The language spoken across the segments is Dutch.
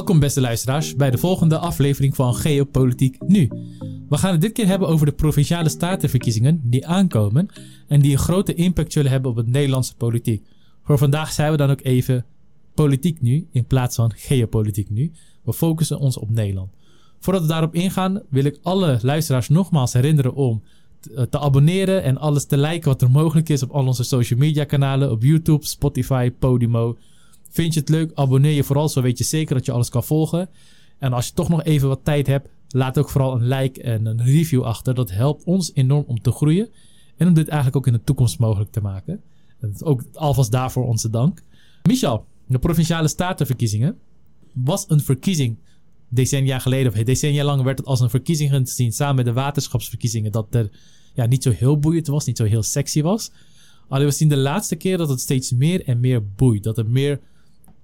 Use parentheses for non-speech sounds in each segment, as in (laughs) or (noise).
Welkom beste luisteraars bij de volgende aflevering van Geopolitiek Nu. We gaan het dit keer hebben over de provinciale statenverkiezingen die aankomen en die een grote impact zullen hebben op het Nederlandse politiek. Voor vandaag zijn we dan ook even politiek nu in plaats van geopolitiek nu. We focussen ons op Nederland. Voordat we daarop ingaan wil ik alle luisteraars nogmaals herinneren om te, te abonneren en alles te liken wat er mogelijk is op al onze social media kanalen op YouTube, Spotify, Podimo. Vind je het leuk? Abonneer je vooral, zo weet je zeker dat je alles kan volgen. En als je toch nog even wat tijd hebt, laat ook vooral een like en een review achter. Dat helpt ons enorm om te groeien en om dit eigenlijk ook in de toekomst mogelijk te maken. En ook alvast daarvoor onze dank. Michel, de provinciale statenverkiezingen was een verkiezing decennia geleden, of decennia lang werd het als een verkiezing gezien samen met de waterschapsverkiezingen. Dat er ja, niet zo heel boeiend was, niet zo heel sexy was. Alleen we zien de laatste keer dat het steeds meer en meer boeit. Dat het meer,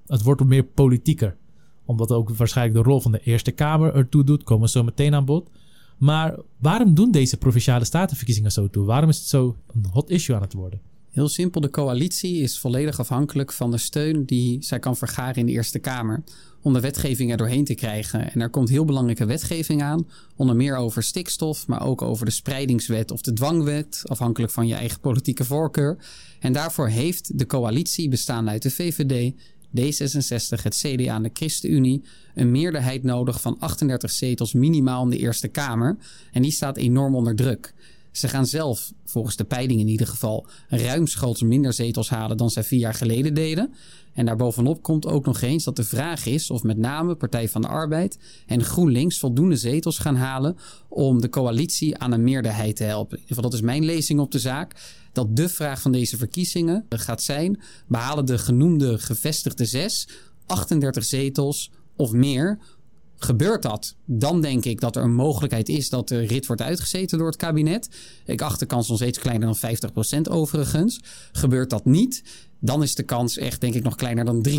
het wordt meer politieker. Omdat ook waarschijnlijk de rol van de Eerste Kamer ertoe doet, komen we zo meteen aan bod. Maar waarom doen deze provinciale statenverkiezingen zo toe? Waarom is het zo een hot issue aan het worden? Heel simpel, de coalitie is volledig afhankelijk van de steun die zij kan vergaren in de Eerste Kamer om de wetgeving er doorheen te krijgen. En er komt heel belangrijke wetgeving aan, onder meer over stikstof, maar ook over de spreidingswet of de dwangwet, afhankelijk van je eigen politieke voorkeur. En daarvoor heeft de coalitie, bestaande uit de VVD, D66, het CDA en de ChristenUnie een meerderheid nodig van 38 zetels minimaal in de Eerste Kamer. En die staat enorm onder druk. Ze gaan zelf, volgens de peiling in ieder geval, ruimschoots minder zetels halen dan zij vier jaar geleden deden. En daarbovenop komt ook nog eens dat de vraag is of met name Partij van de Arbeid en GroenLinks voldoende zetels gaan halen om de coalitie aan een meerderheid te helpen. Dat is mijn lezing op de zaak. Dat de vraag van deze verkiezingen gaat zijn: behalen de genoemde gevestigde zes 38 zetels of meer Gebeurt dat, dan denk ik dat er een mogelijkheid is dat de rit wordt uitgezeten door het kabinet. Ik acht de kans nog steeds kleiner dan 50% overigens. Gebeurt dat niet, dan is de kans echt denk ik nog kleiner dan 3%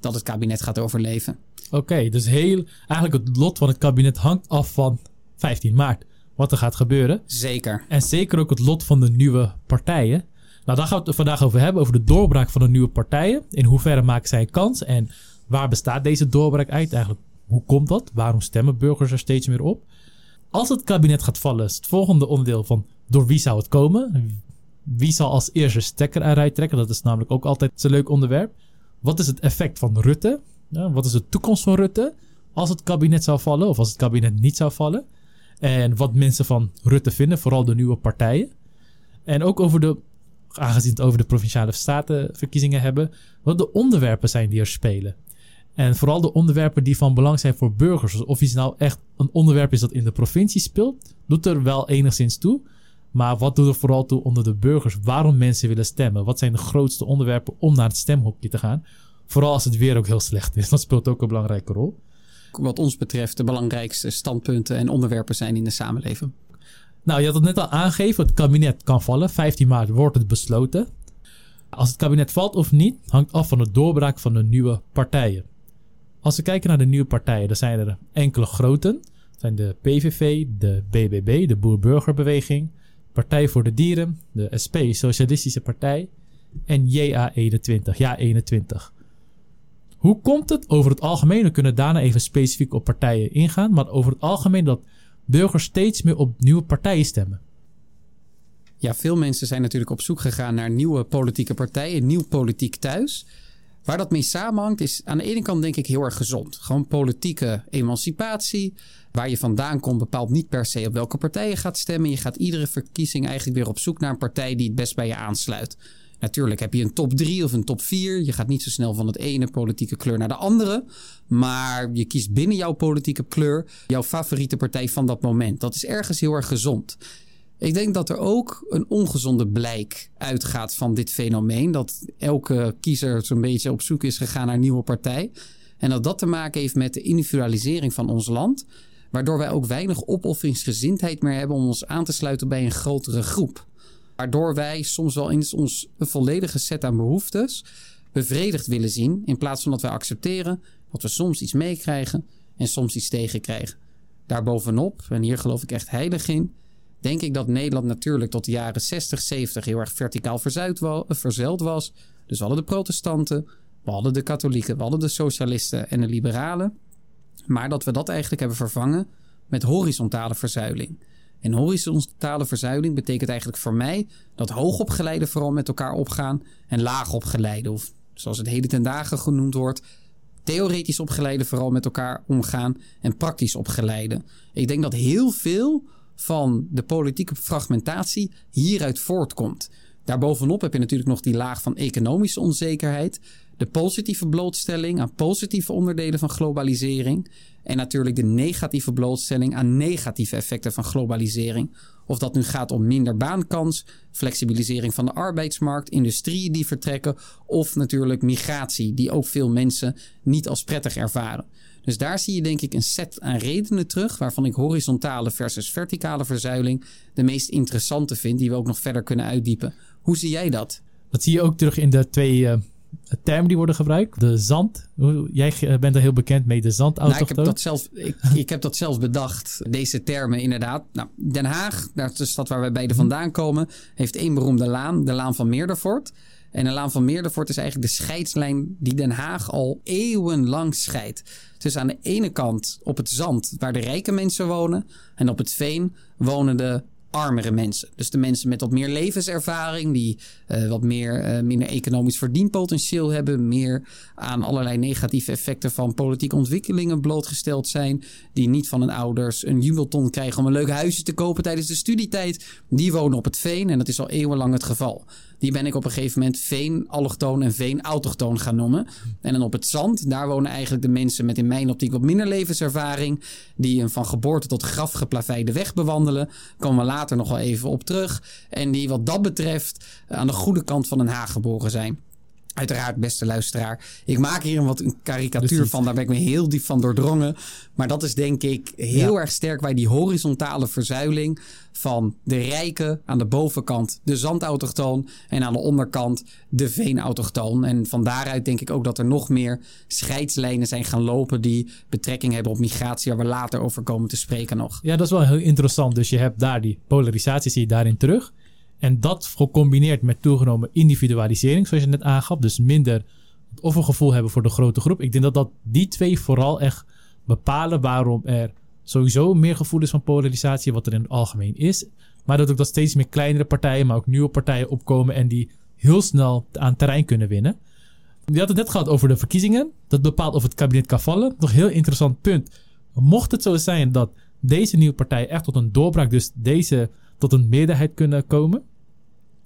dat het kabinet gaat overleven. Oké, dus heel, eigenlijk het lot van het kabinet hangt af van 15 maart. Wat er gaat gebeuren. Zeker. En zeker ook het lot van de nieuwe partijen. Nou, daar gaan we het vandaag over hebben. Over de doorbraak van de nieuwe partijen. In hoeverre maken zij kans? En waar bestaat deze doorbraak uit? Eigenlijk hoe komt dat? Waarom stemmen burgers er steeds meer op? Als het kabinet gaat vallen, is het volgende onderdeel van door wie zou het komen? Wie zal als eerste stekker eruit trekken? Dat is namelijk ook altijd een leuk onderwerp. Wat is het effect van Rutte? Ja, wat is de toekomst van Rutte als het kabinet zou vallen of als het kabinet niet zou vallen? En wat mensen van Rutte vinden, vooral de nieuwe partijen. En ook over de, aangezien het over de provinciale statenverkiezingen hebben, wat de onderwerpen zijn die er spelen. En vooral de onderwerpen die van belang zijn voor burgers. Dus of iets nou echt een onderwerp is dat in de provincie speelt, doet er wel enigszins toe. Maar wat doet er vooral toe onder de burgers? Waarom mensen willen stemmen? Wat zijn de grootste onderwerpen om naar het stemhokje te gaan? Vooral als het weer ook heel slecht is. Dat speelt ook een belangrijke rol. Wat ons betreft de belangrijkste standpunten en onderwerpen zijn in de samenleving. Nou, je had het net al aangegeven. Het kabinet kan vallen. 15 maart wordt het besloten. Als het kabinet valt of niet, hangt af van de doorbraak van de nieuwe partijen. Als we kijken naar de nieuwe partijen, dan zijn er enkele grote. Dat zijn de PVV, de BBB, de Boer-Burgerbeweging, Partij voor de Dieren, de SP, Socialistische Partij en JA21, Ja21. Hoe komt het over het algemeen? We kunnen daarna even specifiek op partijen ingaan, maar over het algemeen dat burgers steeds meer op nieuwe partijen stemmen. Ja, veel mensen zijn natuurlijk op zoek gegaan naar nieuwe politieke partijen, nieuw politiek thuis. Waar dat mee samenhangt is aan de ene kant denk ik heel erg gezond. Gewoon politieke emancipatie. Waar je vandaan komt bepaalt niet per se op welke partij je gaat stemmen. Je gaat iedere verkiezing eigenlijk weer op zoek naar een partij die het best bij je aansluit. Natuurlijk heb je een top 3 of een top 4. Je gaat niet zo snel van het ene politieke kleur naar de andere. Maar je kiest binnen jouw politieke kleur jouw favoriete partij van dat moment. Dat is ergens heel erg gezond. Ik denk dat er ook een ongezonde blijk uitgaat van dit fenomeen. Dat elke kiezer zo'n beetje op zoek is gegaan naar een nieuwe partij. En dat dat te maken heeft met de individualisering van ons land. Waardoor wij ook weinig opofferingsgezindheid meer hebben om ons aan te sluiten bij een grotere groep. Waardoor wij soms wel eens ons een volledige set aan behoeftes bevredigd willen zien. In plaats van dat wij accepteren dat we soms iets meekrijgen en soms iets tegenkrijgen. Daarbovenop, en hier geloof ik echt heilig in, denk ik dat Nederland natuurlijk tot de jaren 60, 70 heel erg verticaal verzeild was. Dus we hadden de protestanten, we hadden de katholieken, we hadden de socialisten en de liberalen. Maar dat we dat eigenlijk hebben vervangen met horizontale verzuiling. En horizontale verzuiling betekent eigenlijk voor mij dat hoogopgeleiden vooral met elkaar opgaan en laagopgeleiden, of zoals het heden ten dagen genoemd wordt, theoretisch opgeleiden vooral met elkaar omgaan en praktisch opgeleiden. Ik denk dat heel veel van de politieke fragmentatie hieruit voortkomt. Daarbovenop heb je natuurlijk nog die laag van economische onzekerheid, de positieve blootstelling aan positieve onderdelen van globalisering en natuurlijk de negatieve blootstelling aan negatieve effecten van globalisering. Of dat nu gaat om minder baankans, flexibilisering van de arbeidsmarkt, industrieën die vertrekken of natuurlijk migratie, die ook veel mensen niet als prettig ervaren. Dus daar zie je denk ik een set aan redenen terug waarvan ik horizontale versus verticale verzuiling de meest interessante vind, die we ook nog verder kunnen uitdiepen. Hoe zie jij dat? Dat zie je ook terug in de twee uh, termen die worden gebruikt. De zand. Jij bent er heel bekend mee, de zandautochtoon. Nou, ik, heb dat zelf, ik, ik, heb dat zelf bedacht, deze termen inderdaad. Nou, Den Haag, dat is de stad waar wij beide mhm. vandaan komen, heeft één beroemde laan, de Laan van Meerdervoort. En de Laan van Meerdervoort is eigenlijk de scheidslijn die Den Haag al eeuwenlang scheidt. Dus aan de ene kant op het zand waar de rijke mensen wonen en op het veen wonen de armere mensen. Dus de mensen met wat meer levenservaring, die uh, wat meer, uh, minder economisch verdienpotentieel hebben, meer aan allerlei negatieve effecten van politieke ontwikkelingen blootgesteld zijn, die niet van hun ouders een jubelton krijgen om een leuk huisje te kopen tijdens de studietijd, die wonen op het veen en dat is al eeuwenlang het geval. Die ben ik op een gegeven moment veen-allochtoon en veen-autochtoon gaan noemen. En dan op het zand, daar wonen eigenlijk de mensen met in mijn optiek wat minder levenservaring. Die een van geboorte tot graf geplaveide weg bewandelen. Komen we later nog wel even op terug. En die wat dat betreft aan de goede kant van Den Haag geboren zijn. Uiteraard, beste luisteraar. Ik maak hier een wat een karikatuur van. Daar ben ik me heel diep van doordrongen. Maar dat is denk ik heel erg sterk bij die horizontale verzuiling van de rijken aan de bovenkant de zandautochtoon en aan de onderkant de veenautochtoon. En van daaruit denk ik ook dat er nog meer scheidslijnen zijn gaan lopen die betrekking hebben op migratie, waar we later over komen te spreken nog. Ja, dat is wel heel interessant. Dus je hebt daar die polarisatie, zie je daarin terug. En dat gecombineerd met toegenomen individualisering, zoals je net aangaf. Dus minder het offergevoel hebben voor de grote groep. Ik denk dat, dat die twee vooral echt bepalen waarom er sowieso meer gevoel is van polarisatie, wat er in het algemeen is. Maar dat ook dat steeds meer kleinere partijen, maar ook nieuwe partijen opkomen en die heel snel aan terrein kunnen winnen. Je had het net gehad over de verkiezingen. Dat bepaalt of het kabinet kan vallen. Nog heel interessant punt. Mocht het zo zijn dat deze nieuwe partijen echt tot een doorbraak, dus deze tot een meerderheid kunnen komen.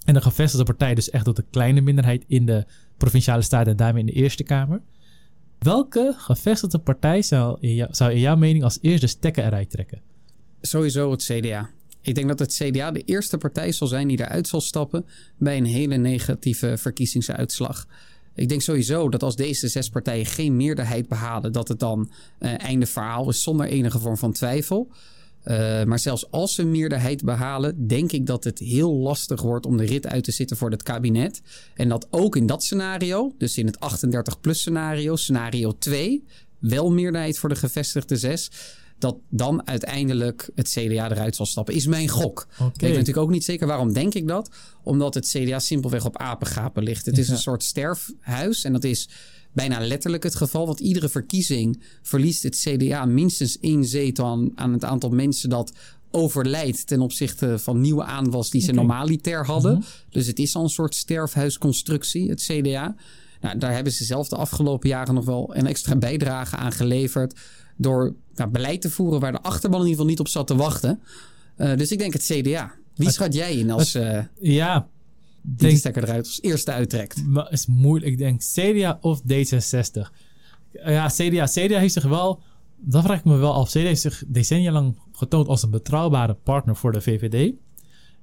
En de gevestigde partij dus echt tot een kleine minderheid in de provinciale staten en daarmee in de Eerste Kamer. Welke gevestigde partij zou in, in jouw mening als eerste stekker eruit trekken? Sowieso het CDA. Ik denk dat het CDA de eerste partij zal zijn die eruit zal stappen bij een hele negatieve verkiezingsuitslag. Ik denk sowieso dat als deze zes partijen geen meerderheid behalen, dat het dan uh, einde verhaal is zonder enige vorm van twijfel. Uh, maar zelfs als ze een meerderheid behalen, denk ik dat het heel lastig wordt om de rit uit te zitten voor het kabinet. En dat ook in dat scenario, dus in het 38-plus scenario, scenario 2, wel meerderheid voor de gevestigde zes. Dat dan uiteindelijk het CDA eruit zal stappen, is mijn gok. Okay. Ik weet natuurlijk ook niet zeker waarom denk ik dat. Omdat het CDA simpelweg op apengapen ligt. Het is een soort sterfhuis en dat is bijna letterlijk het geval. Want iedere verkiezing verliest het CDA minstens één zetel aan, aan het aantal mensen dat overlijdt ten opzichte van nieuwe aanwas die ze normaliter hadden. Mhm. Dus het is al een soort sterfhuisconstructie, het CDA. Nou, daar hebben ze zelf de afgelopen jaren nog wel een extra bijdrage aan geleverd. Door nou, beleid te voeren waar de achterban in ieder geval niet op zat te wachten. Uh, dus ik denk het CDA. Wie schat jij in als. Uh, ja, die de stekker eruit als eerste uittrekt. Maar is moeilijk. Ik denk CDA of D66. Ja, CDA. CDA heeft zich wel... Dat vraag ik me wel af. CDA heeft zich decennia lang getoond als een betrouwbare partner voor de VVD.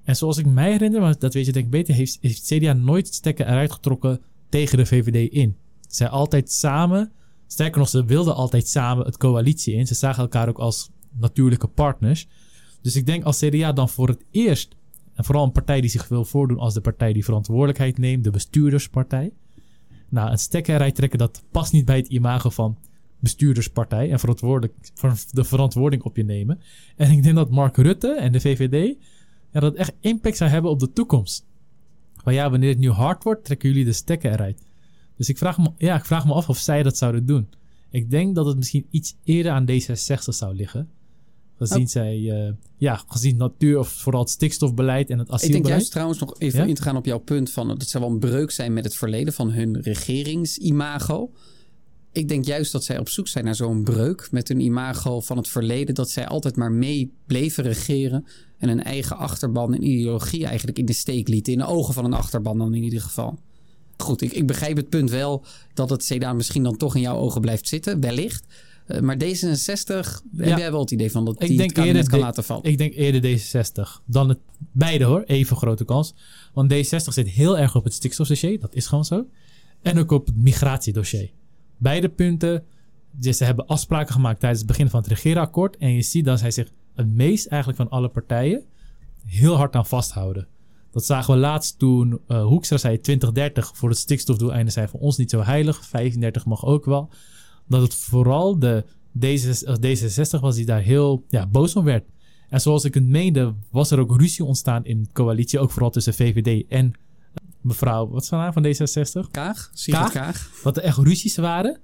En zoals ik mij herinner, maar dat weet je denk ik beter, heeft, heeft CDA nooit stekker eruit getrokken tegen de VVD in. Zij altijd samen, sterker nog, ze wilden altijd samen het coalitie in. Ze zagen elkaar ook als natuurlijke partners. Dus ik denk als CDA dan voor het eerst en vooral een partij die zich wil voordoen als de partij die verantwoordelijkheid neemt, de bestuurderspartij. Nou, een eruit trekken, dat past niet bij het imago van bestuurderspartij en verantwoordelijk, de verantwoording op je nemen. En ik denk dat Mark Rutte en de VVD ja, dat echt impact zou hebben op de toekomst. Maar ja, wanneer het nu hard wordt, trekken jullie de stekker eruit. Dus ik vraag me, ja, ik vraag me af of zij dat zouden doen. Ik denk dat het misschien iets eerder aan D66 zou liggen. Gezien Oh. zij, eh, ja, gezien natuur of vooral het stikstofbeleid en het Ik denk asielbeleid. juist trouwens nog even Ja? in te gaan op jouw punt van dat zou wel een breuk zijn met het verleden van hun regeringsimago. Ik denk juist dat zij op zoek zijn naar zo'n breuk met hun imago van het verleden. Dat zij altijd maar mee bleven regeren en hun eigen achterban en ideologie eigenlijk in de steek lieten. In de ogen van een achterban dan in ieder geval. Goed, ik, ik begrijp het punt wel dat het CDA misschien dan toch in jouw ogen blijft zitten, wellicht. Eh, maar D66, heb jij wel het idee van dat die Ik denk het eerder kan laten vallen? Ik denk eerder D66 dan het beide hoor. Even grote kans. Want D60 zit heel erg op het stikstofdossier. Dat is gewoon zo. En ook op het migratiedossier. Beide punten. Dus ze hebben afspraken gemaakt tijdens het begin van het regeerakkoord. En je ziet dat zij zich het meest eigenlijk van alle partijen heel hard aan vasthouden. Dat zagen we laatst toen eh, Hoekstra zei 2030 voor het stikstofdoeleinde zijn voor ons niet zo heilig. 35 mag ook wel. Dat het vooral de D66 D66 was die daar heel ja, boos om werd. En zoals ik het meende, was er ook ruzie ontstaan in de coalitie. Ook vooral tussen VVD en eh, mevrouw, wat is haar naam van D66? Kaag? Kaag? Kaag? Dat er echt ruzies waren.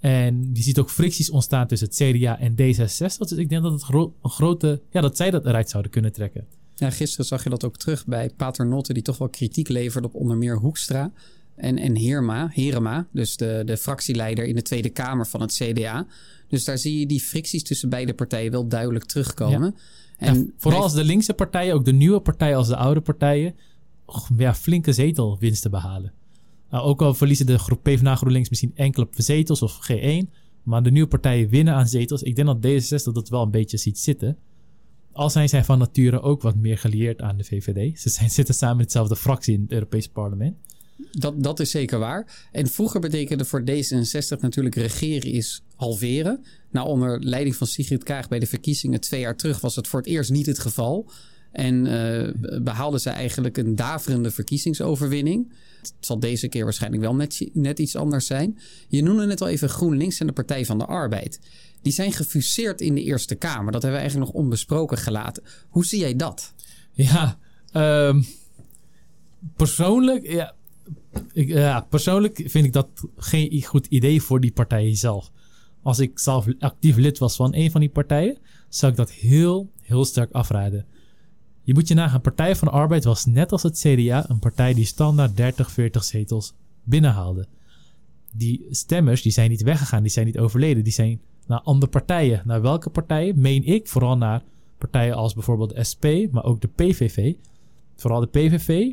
En je ziet ook fricties ontstaan tussen het CDA en D66. Dus ik denk dat het gro- een grote, ja, dat zij dat eruit zouden kunnen trekken. Ja, gisteren zag je dat ook terug bij Paternotte, die toch wel kritiek leverde op onder meer Hoekstra en, en Heerma, Herema, dus de, de fractieleider in de Tweede Kamer van het CDA. Dus daar zie je die fricties tussen beide partijen wel duidelijk terugkomen. En vooral als de linkse partijen, ook de nieuwe partijen als de oude partijen, ja, flinke zetelwinsten behalen. Nou, ook al verliezen de groep PvdA GroenLinks misschien enkele zetels of G1, maar de nieuwe partijen winnen aan zetels. Ik denk dat D66 dat wel een beetje ziet zitten. Al zijn zij van nature ook wat meer gelieerd aan de VVD. Ze zijn, zitten samen in hetzelfde fractie in het Europese parlement. Dat, dat is zeker waar. En vroeger betekende voor D66 natuurlijk regeren is halveren. Nou, onder leiding van Sigrid Kaag bij de verkiezingen twee jaar terug was het voor het eerst niet het geval. En eh behaalden ze eigenlijk een daverende verkiezingsoverwinning. Het zal deze keer waarschijnlijk wel net, net iets anders zijn. Je noemde net al even GroenLinks en de Partij van de Arbeid. Die zijn gefuseerd in de Eerste Kamer. Dat hebben we eigenlijk nog onbesproken gelaten. Hoe zie jij dat? Ja, ehm, persoonlijk, ja, ik, ja, persoonlijk vind ik dat geen goed idee voor die partijen zelf. Als ik zelf actief lid was van een van die partijen, zou ik dat heel, heel sterk afraden. Je moet je nagaan, Partij van de Arbeid was net als het CDA een partij die standaard 30, 40 zetels binnenhaalde. Die stemmers die zijn niet weggegaan, die zijn niet overleden, die zijn naar andere partijen. Naar welke partijen? Meen ik vooral naar partijen als bijvoorbeeld de SP, maar ook de PVV. Vooral de PVV.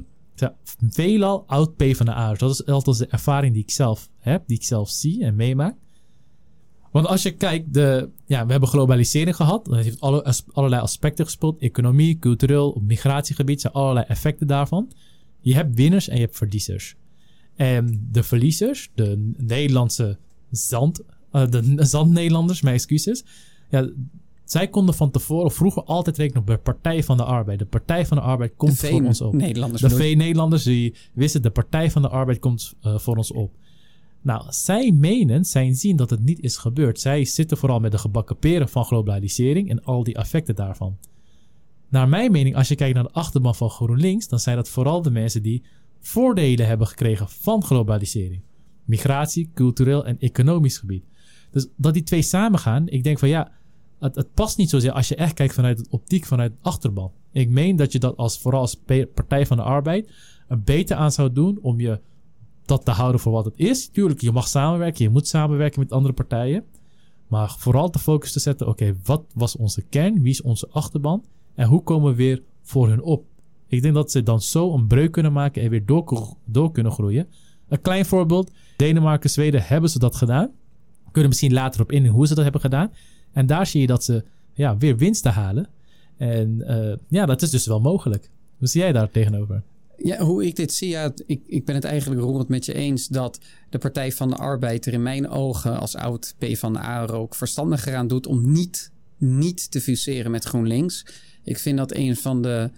Veelal oud PvdA'ers. Dat is altijd de ervaring die ik zelf heb, die ik zelf zie en meemaak. Want als je kijkt, de, ja, we hebben globalisering gehad. Dat heeft alle, allerlei aspecten gespeeld. Economie, cultureel, op migratiegebied zijn allerlei effecten daarvan. Je hebt winners en je hebt verliezers. En de verliezers, de Nederlandse zand, eh, de zand-Nederlanders, mijn excuses. Ja, zij konden van tevoren vroeger altijd rekenen op de Partij van de Arbeid. De Partij van de Arbeid komt de voor ons op. Nederlanders De? V-Nederlanders die wisten, de Partij van de Arbeid komt eh, voor ons op. Nou, zij menen, zij zien dat het niet is gebeurd. Zij zitten vooral met de gebakken peren van globalisering en al die effecten daarvan. Naar mijn mening, als je kijkt naar de achterban van GroenLinks, dan zijn dat vooral de mensen die voordelen hebben gekregen van globalisering. Migratie, cultureel en economisch gebied. Dus dat die twee samengaan, ik denk van ja, het, het past niet zozeer als je echt kijkt vanuit de optiek vanuit de achterban. Ik meen dat je dat als, vooral als Partij van de Arbeid er beter aan zou doen om je dat te houden voor wat het is. Tuurlijk, je mag samenwerken, je moet samenwerken met andere partijen. Maar vooral de focus te zetten, oké, wat was onze kern? Wie is onze achterban? En hoe komen we weer voor hun op? Ik denk dat ze dan zo een breuk kunnen maken en weer door, door kunnen groeien. Een klein voorbeeld. Denemarken, Zweden hebben ze dat gedaan. Kunnen misschien later op in hoe ze dat hebben gedaan. En daar zie je dat ze ja, weer winsten halen. En eh, ja, dat is dus wel mogelijk. Hoe zie jij daar tegenover? Ja, hoe ik dit zie, ja, ik, ik ben het eigenlijk roerend met je eens dat de Partij van de Arbeid er in mijn ogen als oud P van de A ook verstandiger aan doet om niet, niet te fuseren met GroenLinks. Ik vind dat een van de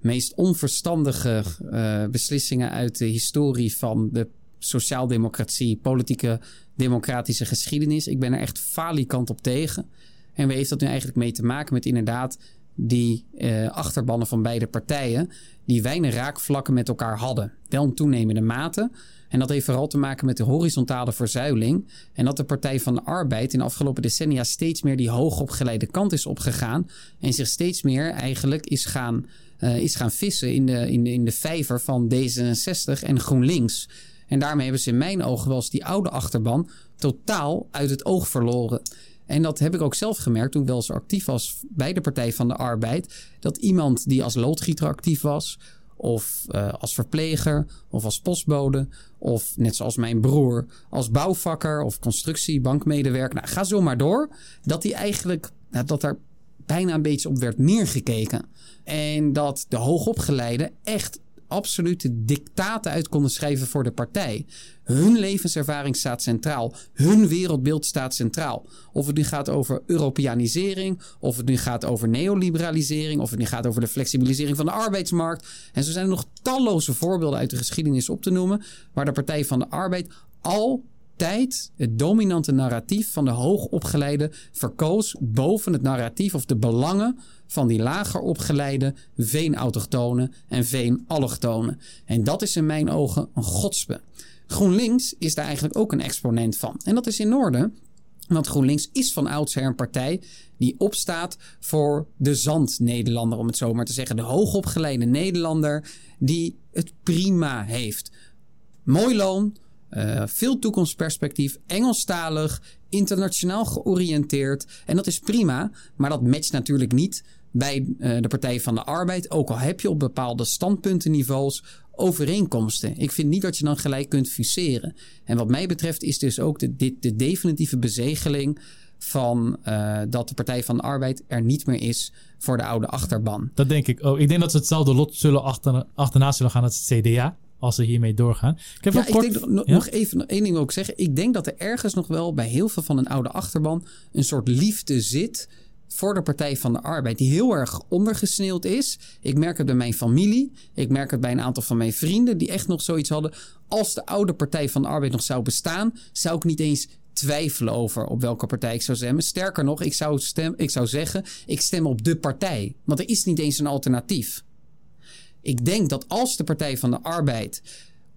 meest onverstandige eh, beslissingen uit de historie van de sociaaldemocratie, politieke democratische geschiedenis. Ik ben er echt falikant op tegen. En waar heeft dat nu eigenlijk mee te maken met inderdaad die eh, achterbannen van beide partijen, die weinig raakvlakken met elkaar hadden. Wel in toenemende mate, En dat heeft vooral te maken met de horizontale verzuiling. En dat de Partij van de Arbeid in de afgelopen decennia steeds meer die hoogopgeleide kant is opgegaan. En zich steeds meer eigenlijk is gaan, uh, is gaan vissen in de, in, de, in de vijver van D66 en GroenLinks. En daarmee hebben ze in mijn ogen wel eens die oude achterban totaal uit het oog verloren. En dat heb ik ook zelf gemerkt toen wel zo actief was bij de Partij van de Arbeid. Dat iemand die als loodgieter actief was, of uh, als verpleger, of als postbode, of net zoals mijn broer, als bouwvakker of constructiebankmedewerker. Nou, ga zo maar door. Dat die eigenlijk, dat er bijna een beetje op werd neergekeken. En dat de hoogopgeleide echt absolute dictaten uit konden schrijven voor de partij. Hun levenservaring staat centraal. Hun wereldbeeld staat centraal. Of het nu gaat over Europeanisering, of het nu gaat over neoliberalisering, of het nu gaat over de flexibilisering van de arbeidsmarkt. En zo zijn er nog talloze voorbeelden uit de geschiedenis op te noemen, waar de Partij van de Arbeid al tijd het dominante narratief van de hoogopgeleide verkoos boven het narratief of de belangen van die lager opgeleide veenautochtonen en veenallochtonen. En dat is in mijn ogen een godspe. GroenLinks is daar eigenlijk ook een exponent van. En dat is in orde, want GroenLinks is van oudsher een partij die opstaat voor de zand-Nederlander, om het zo maar te zeggen. De hoogopgeleide Nederlander die het prima heeft. Mooi loon, uh, veel toekomstperspectief, Engelstalig, internationaal georiënteerd. En dat is prima, maar dat matcht natuurlijk niet bij uh, de Partij van de Arbeid. Ook al heb je op bepaalde standpuntenniveaus overeenkomsten. Ik vind niet dat je dan gelijk kunt fuseren. En wat mij betreft is dus ook de, de, de definitieve bezegeling van uh, dat de Partij van de Arbeid er niet meer is voor de oude achterban. Dat denk ik ook. Ik denk dat ze hetzelfde lot zullen achter, achterna zullen gaan als het CDA als ze hiermee doorgaan. Ik heb ja, kort... ik denk nog, ja? nog even één ding ook zeggen. Ik denk dat er ergens nog wel bij heel veel van een oude achterban een soort liefde zit voor de Partij van de Arbeid, die heel erg ondergesneeuwd is. Ik merk het bij mijn familie. Ik merk het bij een aantal van mijn vrienden die echt nog zoiets hadden. Als de oude Partij van de Arbeid nog zou bestaan, zou ik niet eens twijfelen over op welke partij ik zou stemmen. Sterker nog, ik zou, stem, ik zou zeggen, ik stem op de partij. Want er is niet eens een alternatief. Ik denk dat als de Partij van de Arbeid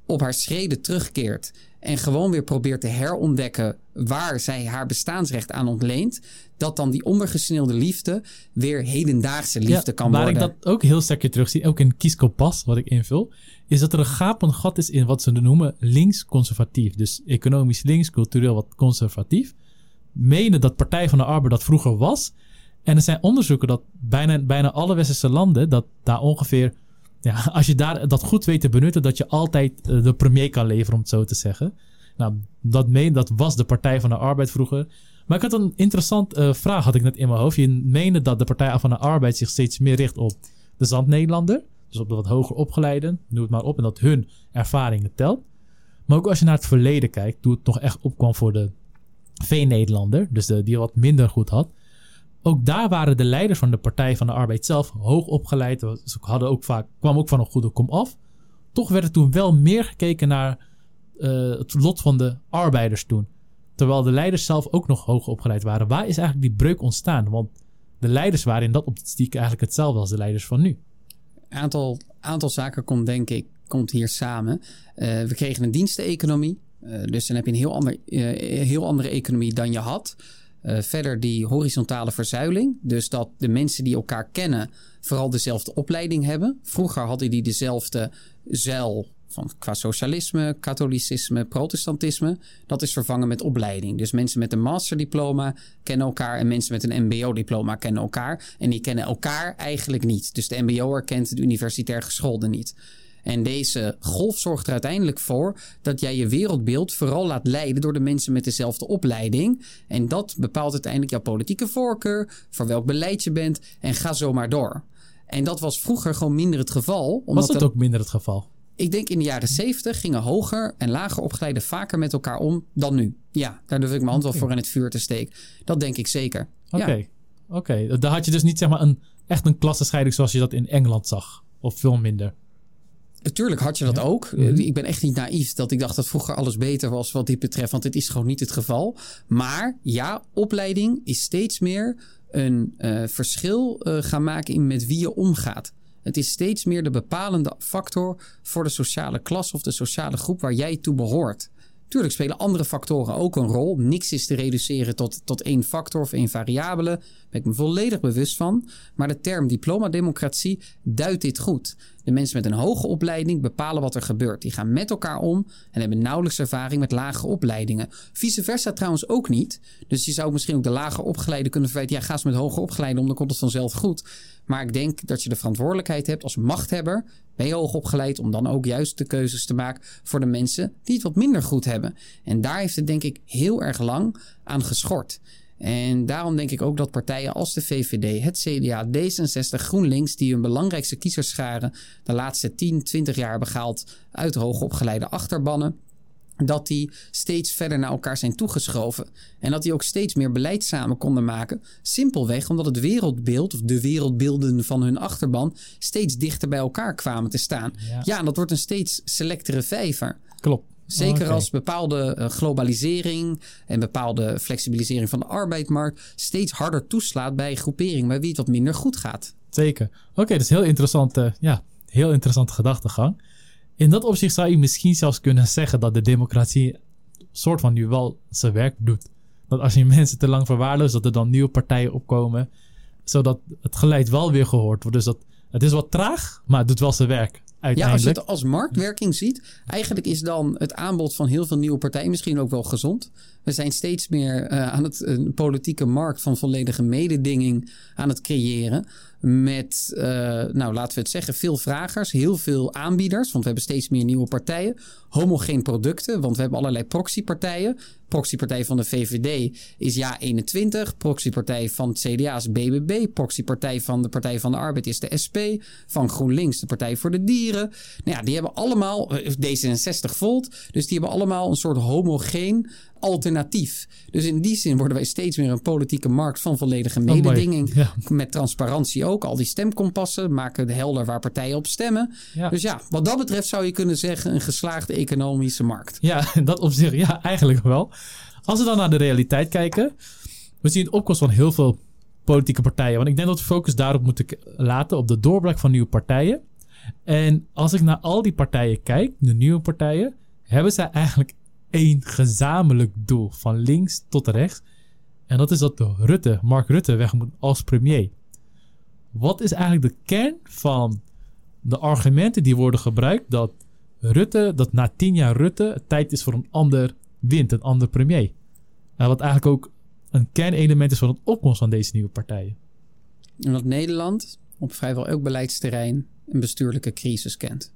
op haar schreden terugkeert en gewoon weer probeert te herontdekken waar zij haar bestaansrecht aan ontleent, dat dan die ondergesneeuwde liefde weer hedendaagse liefde kan waar worden. Waar ik dat ook heel sterk terugzie, ook in Kieskompas, wat ik invul, is dat er een gapend gat is in wat ze noemen links-conservatief. Dus economisch links, cultureel wat conservatief. Menen dat Partij van de Arbeid dat vroeger was. En er zijn onderzoeken dat bijna, bijna alle westerse landen, dat daar ongeveer ja, als je daar dat goed weet te benutten, dat je altijd eh, de premier kan leveren, om het zo te zeggen. Nou, dat, meen, dat was de Partij van de Arbeid vroeger. Maar ik had een interessante uh, vraag had ik net in mijn hoofd. Je meende dat de Partij van de Arbeid zich steeds meer richt op de Zand-Nederlander. Dus op de wat hoger opgeleiden, noem het maar op. En dat hun ervaringen telt. Maar ook als je naar het verleden kijkt, toen het toch echt opkwam voor de Veen-Nederlander. Dus de, die wat minder goed had ook daar waren de leiders van de Partij van de Arbeid zelf hoog opgeleid. Ze hadden ook vaak, kwam ook van een goede kom af. Toch werd er toen wel meer gekeken naar uh, het lot van de arbeiders toen. Terwijl de leiders zelf ook nog hoog opgeleid waren. Waar is eigenlijk die breuk ontstaan? Want de leiders waren in dat optiek eigenlijk hetzelfde als de leiders van nu. Aantal, aantal zaken komt denk ik komt hier samen. Uh, we kregen een diensteconomie. Uh, dus dan heb je een heel, ander, heel andere economie dan je had. Uh, verder die horizontale verzuiling. Dus dat de mensen die elkaar kennen vooral dezelfde opleiding hebben. Vroeger hadden die dezelfde zeil van qua socialisme, katholicisme, protestantisme. Dat is vervangen met opleiding. Dus mensen met een masterdiploma kennen elkaar en mensen met een mbo-diploma kennen elkaar. En die kennen elkaar eigenlijk niet. Dus de mbo'er kent de universitair geschoolde niet. En deze golf zorgt er uiteindelijk voor dat jij je wereldbeeld vooral laat leiden door de mensen met dezelfde opleiding. En dat bepaalt uiteindelijk jouw politieke voorkeur, voor welk beleid je bent en ga zo maar door. En dat was vroeger gewoon minder het geval. Was dat ook minder het geval? Ik denk in de jaren 70 gingen hoger en lager opgeleiden vaker met elkaar om dan nu. Ja, daar durf ik mijn hand wel voor in het vuur te steken. Dat denk ik zeker. Oké, oké. Daar had je dus niet zeg maar een, echt een klassenscheiding zoals je dat in Engeland zag. Of veel minder. Natuurlijk had je dat ook. Mhm. Ik ben echt niet naïef dat ik dacht dat vroeger alles beter was wat dit betreft. Want dit is gewoon niet het geval. Maar ja, opleiding is steeds meer een uh, verschil uh, gaan maken in met wie je omgaat. Het is steeds meer de bepalende factor voor de sociale klas of de sociale groep waar jij toe behoort. Tuurlijk spelen andere factoren ook een rol. Niks is te reduceren tot, tot één factor of één variabele. Daar ben ik me volledig bewust van. Maar de term diplomademocratie duidt dit goed. De mensen met een hoge opleiding bepalen wat er gebeurt. Die gaan met elkaar om en hebben nauwelijks ervaring met lage opleidingen. Vice versa trouwens ook niet. Dus je zou misschien ook de lager opgeleide kunnen verwijten. Ja, ga eens met hoger opgeleide om, dan komt het vanzelf goed. Maar ik denk dat je de verantwoordelijkheid hebt als machthebber. Ben je hoog opgeleid om dan ook juist de keuzes te maken voor de mensen die het wat minder goed hebben. En daar heeft het denk ik heel erg lang aan geschort. En daarom denk ik ook dat partijen als de VVD, het CDA, D66, GroenLinks, die hun belangrijkste kiezersscharen de laatste 10, 20 jaar hebben gehaald uit hoogopgeleide achterbannen, dat die steeds verder naar elkaar zijn toegeschoven. En dat die ook steeds meer beleid samen konden maken. Simpelweg omdat het wereldbeeld, of de wereldbeelden van hun achterban, steeds dichter bij elkaar kwamen te staan. Ja, ja en dat wordt een steeds selectere vijver. Klopt. Zeker als bepaalde eh, globalisering en bepaalde flexibilisering van de arbeidsmarkt steeds harder toeslaat bij groeperingen bij wie het wat minder goed gaat. Zeker. Oké, dat is heel interessante, ja, heel interessante gedachtegang. In dat opzicht zou je misschien zelfs kunnen zeggen dat de democratie soort van nu wel zijn werk doet. Dat als je mensen te lang verwaarloost, dat er dan nieuwe partijen opkomen, zodat het geluid wel weer gehoord wordt. Dus dat, het is wat traag, maar het doet wel zijn werk. Ja, als je het als marktwerking ziet, eigenlijk is dan het aanbod van heel veel nieuwe partijen misschien ook wel gezond. We zijn steeds meer uh, aan het een politieke markt van volledige mededinging aan het creëren. Met, uh, nou laten we het zeggen, veel vragers, heel veel aanbieders. Want we hebben steeds meer nieuwe partijen. Homogeen producten, want we hebben allerlei proxypartijen. Proxypartij van de VVD is Ja 21. Proxypartij van het CDA is BBB. Proxypartij van de Partij van de Arbeid is de SP. Van GroenLinks de Partij voor de Dieren. Nou ja, die hebben allemaal, eh, D66 Volt. Dus die hebben allemaal een soort homogeen alternatief. Dus in die zin worden wij steeds meer een politieke markt van volledige oh, mededinging. Met transparantie ook. Al die stemkompassen maken de helder waar partijen op stemmen. Dus ja, wat dat betreft zou je kunnen zeggen een geslaagde economische markt. Ja, (laughs) dat op zich, ja, eigenlijk wel. Als we dan naar de realiteit kijken. We zien het opkomst van heel veel politieke partijen. Want ik denk dat we focus daarop moeten laten, op de doorbraak van nieuwe partijen. En als ik naar al die partijen kijk, de nieuwe partijen, hebben zij eigenlijk één gezamenlijk doel, van links tot rechts. En dat is dat Rutte, Mark Rutte, weg moet als premier. Wat is eigenlijk de kern van de argumenten die worden gebruikt dat Rutte, dat na tien jaar Rutte het tijd is voor een ander wind, een ander premier? En wat eigenlijk ook een kernelement is van het opkomst van deze nieuwe partijen. Omdat Nederland op vrijwel elk beleidsterrein een bestuurlijke crisis kent.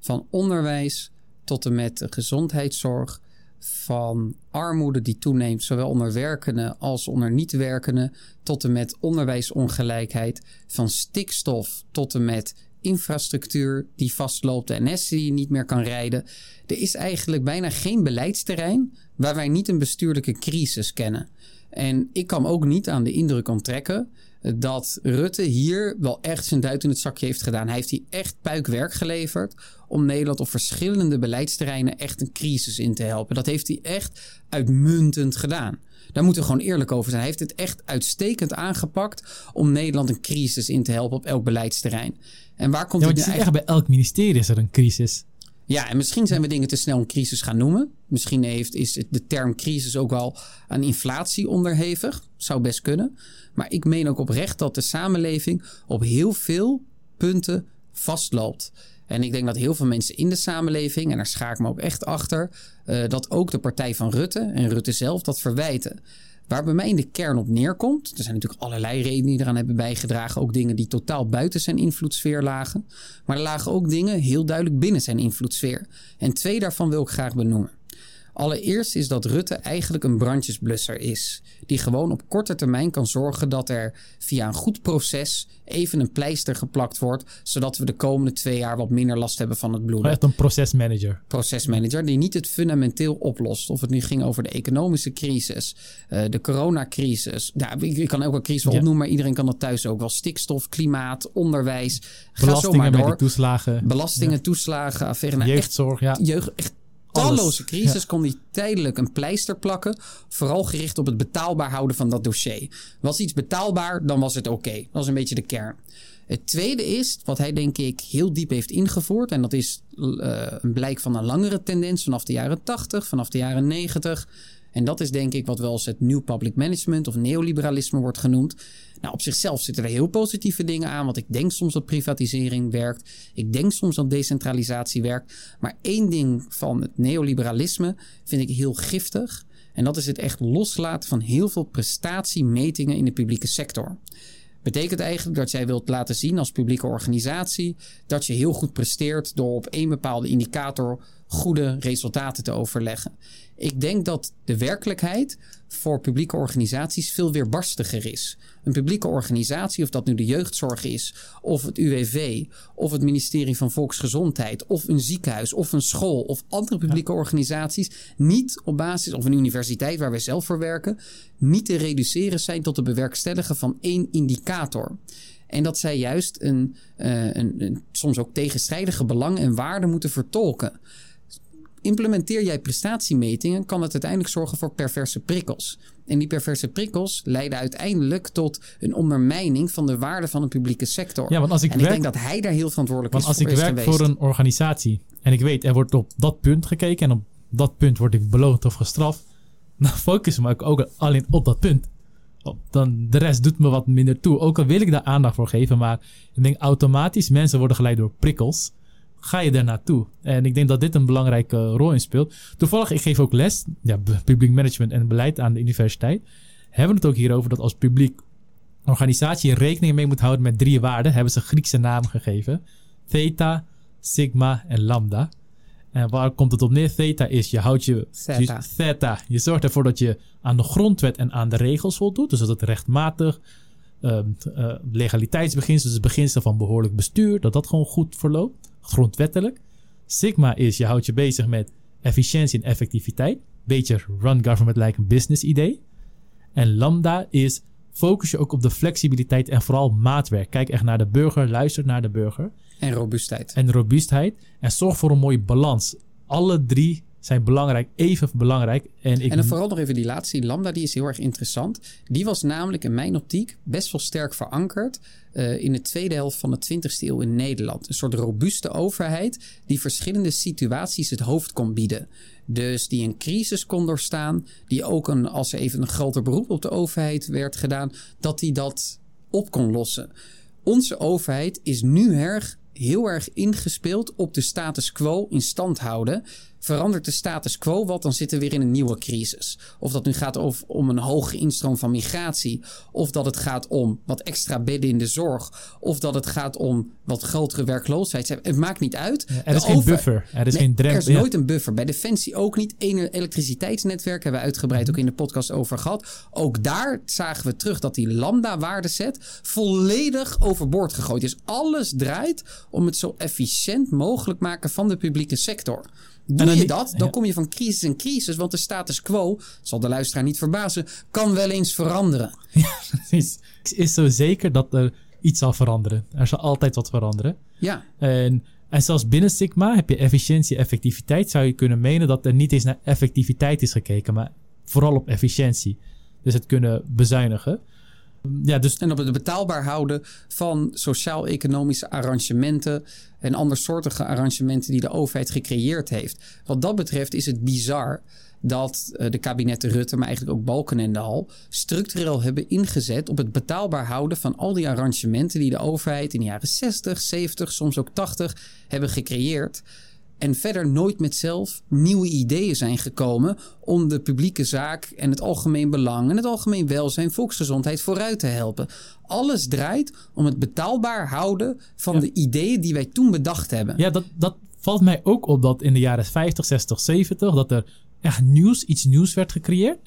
Van onderwijs tot en met gezondheidszorg, van armoede die toeneemt, zowel onder werkenden als onder niet-werkenden, tot en met onderwijsongelijkheid, van stikstof tot en met infrastructuur die vastloopt, de NS die niet meer kan rijden. Er is eigenlijk bijna geen beleidsterrein waar wij niet een bestuurlijke crisis kennen. En ik kan ook niet aan de indruk onttrekken dat Rutte hier wel echt zijn duit in het zakje heeft gedaan. Hij heeft hier echt puikwerk geleverd om Nederland op verschillende beleidsterreinen echt een crisis in te helpen. Dat heeft hij echt uitmuntend gedaan. Daar moeten we gewoon eerlijk over zijn. Hij heeft het echt uitstekend aangepakt om Nederland een crisis in te helpen op elk beleidsterrein. En waar komt ja, het echt bij elk ministerie is er een crisis. Ja, en misschien zijn we dingen te snel een crisis gaan noemen. Misschien heeft, is de term crisis ook wel aan inflatie onderhevig. Zou best kunnen. Maar ik meen ook oprecht dat de samenleving op heel veel punten vastloopt. En ik denk dat heel veel mensen in de samenleving, en daar schaar ik me ook echt achter, uh, dat ook de partij van Rutte en Rutte zelf dat verwijten. Waar bij mij in de kern op neerkomt, er zijn natuurlijk allerlei redenen die eraan hebben bijgedragen. Ook dingen die totaal buiten zijn invloedssfeer lagen. Maar er lagen ook dingen heel duidelijk binnen zijn invloedssfeer. En twee daarvan wil ik graag benoemen. Allereerst is dat Rutte eigenlijk een brandjesblusser is. Die gewoon op korte termijn kan zorgen dat er via een goed proces even een pleister geplakt wordt. Zodat we de komende twee jaar wat minder last hebben van het bloeden. Echt een procesmanager. Procesmanager die niet het fundamenteel oplost. Of het nu ging over de economische crisis, uh, de coronacrisis. Ja, ik, kan ook een crisis wel opnoemen, maar iedereen kan dat thuis ook wel. Stikstof, klimaat, onderwijs. Belastingen met toeslagen. Belastingen, toeslagen, affaire. Jeugdzorg, ja. Jeugd, echt talloze crisis kon hij tijdelijk een pleister plakken. Vooral gericht op het betaalbaar houden van dat dossier. Was iets betaalbaar, dan was het oké. Dat was een beetje de kern. Het tweede is, wat hij denk ik heel diep heeft ingevoerd, en dat is uh, een blijk van een langere tendens vanaf de jaren 80, vanaf de jaren 90. En dat is denk ik wat wel eens het New Public Management of neoliberalisme wordt genoemd. Nou, op zichzelf zitten er heel positieve dingen aan, want ik denk soms dat privatisering werkt. Ik denk soms dat decentralisatie werkt. Maar één ding van het neoliberalisme vind ik heel giftig. En dat is het echt loslaten van heel veel prestatiemetingen in de publieke sector. Betekent eigenlijk dat jij wilt laten zien als publieke organisatie dat je heel goed presteert door op één bepaalde indicator goede resultaten te overleggen. Ik denk dat de werkelijkheid voor publieke organisaties veel weerbarstiger is. Een publieke organisatie, of dat nu de jeugdzorg is, of het UWV, of het ministerie van Volksgezondheid, of een ziekenhuis, of een school, of andere publieke organisaties, niet op basis, of een universiteit waar wij zelf voor werken, niet te reduceren zijn tot het bewerkstelligen van één indicator. En dat zij juist een, uh, een, een soms ook tegenstrijdige belangen en waarden moeten vertolken implementeer jij prestatiemetingen, kan het uiteindelijk zorgen voor perverse prikkels. En die perverse prikkels leiden uiteindelijk tot een ondermijning van de waarde van een publieke sector. Ja, want als ik en werk, ik denk dat hij daar heel verantwoordelijk want is als voor ik is werk geweest. voor een organisatie en ik weet er wordt op dat punt gekeken en op dat punt word ik beloond of gestraft, (laughs) dan focus ik me ook alleen op dat punt. Dan de rest doet me wat minder toe. Ook al wil ik daar aandacht voor geven, maar ik denk automatisch mensen worden geleid door prikkels ga je daar naartoe? En ik denk dat dit een belangrijke rol in speelt. Toevallig, ik geef ook les, ja, publiek management en beleid aan de universiteit. Hebben we het ook hierover dat als publiek organisatie rekening mee moet houden met drie waarden, hebben ze Griekse namen gegeven. Theta, Sigma en Lambda. En waar komt het op neer? Theta is, je houdt je... Theta. theta. Je zorgt ervoor dat je aan de grondwet en aan de regels voldoet. Dus dat het rechtmatig, legaliteitsbeginsel, dus het beginsel van behoorlijk bestuur, dat dat gewoon goed verloopt grondwettelijk. Sigma is je houdt je bezig met efficiëntie en effectiviteit. Beetje run government like een business idee. En Lambda is focus je ook op de flexibiliteit en vooral maatwerk. Kijk echt naar de burger, luister naar de burger. En robuustheid. En robuustheid. En zorg voor een mooie balans. Alle drie zijn belangrijk, even belangrijk. En, ik... en dan vooral nog even die laatste, die Lambda, die is heel erg interessant. Die was namelijk in mijn optiek best wel sterk verankerd uh, in de tweede helft van de 20e eeuw in Nederland. Een soort robuuste overheid die verschillende situaties het hoofd kon bieden. Dus die een crisis kon doorstaan, die ook een, als er even een groter beroep op de overheid werd gedaan, dat die dat op kon lossen. Onze overheid is nu erg heel erg ingespeeld op de status quo in stand houden verandert de status quo wat, dan zitten we weer in een nieuwe crisis. Of dat nu gaat over, om een hoge instroom van migratie, of dat het gaat om wat extra bedden in de zorg, of dat het gaat om wat grotere werkloosheid. Het maakt niet uit. Ja, er is geen buffer. Er is nee, geen drempel. Er is nooit een buffer. Bij Defensie ook niet. Ene elektriciteitsnetwerk hebben we uitgebreid ook in de podcast over gehad. Ook daar zagen we terug dat die lambda-waardeset volledig overboord gegooid is. Alles draait om het zo efficiënt mogelijk maken van de publieke sector. Doe je dat, dan kom je van crisis in crisis. Want de status quo, zal de luisteraar niet verbazen, kan wel eens veranderen. (laughs) Ja, precies. Het is zo zeker dat er iets zal veranderen. Er zal altijd wat veranderen. Ja. En, en zelfs binnen Sigma heb je efficiëntie, effectiviteit. Zou je kunnen menen dat er niet eens naar effectiviteit is gekeken, maar vooral op efficiëntie. Dus het kunnen bezuinigen. Ja, dus... En op het betaalbaar houden van sociaal-economische arrangementen en andersoortige arrangementen die de overheid gecreëerd heeft. Wat dat betreft is het bizar dat de kabinetten Rutte, maar eigenlijk ook Balkenende al, structureel hebben ingezet op het betaalbaar houden van al die arrangementen die de overheid in de jaren 60, 70, soms ook 80 hebben gecreëerd en verder nooit met zelf nieuwe ideeën zijn gekomen om de publieke zaak en het algemeen belang en het algemeen welzijn, volksgezondheid vooruit te helpen. Alles draait om het betaalbaar houden van Ja. de ideeën die wij toen bedacht hebben. Ja, dat, dat valt mij ook op dat in de jaren 50, 60, 70... dat er echt nieuws, iets nieuws werd gecreëerd.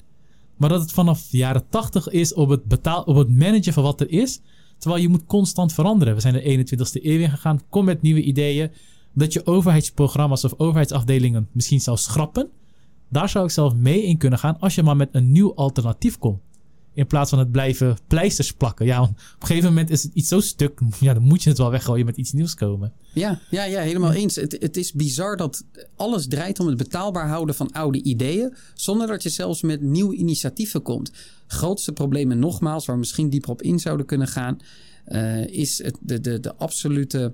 Maar dat het vanaf de jaren 80 is op het, betaal, op het managen van wat er is. Terwijl je moet constant veranderen. We zijn de 21ste eeuw ingegaan. Kom met nieuwe ideeën. Dat je overheidsprogramma's of overheidsafdelingen misschien zou schrappen. Daar zou ik zelf mee in kunnen gaan als je maar met een nieuw alternatief komt. In plaats van het blijven pleisters plakken. Ja, op een gegeven moment is het iets zo stuk. Ja, dan moet je het wel weggooien met iets nieuws komen. Ja, ja, ja helemaal eens. Het, het is bizar dat alles draait om het betaalbaar houden van oude ideeën, zonder dat je zelfs met nieuwe initiatieven komt. Grootste problemen nogmaals, waar we misschien dieper op in zouden kunnen gaan. uh, is het de, de, de absolute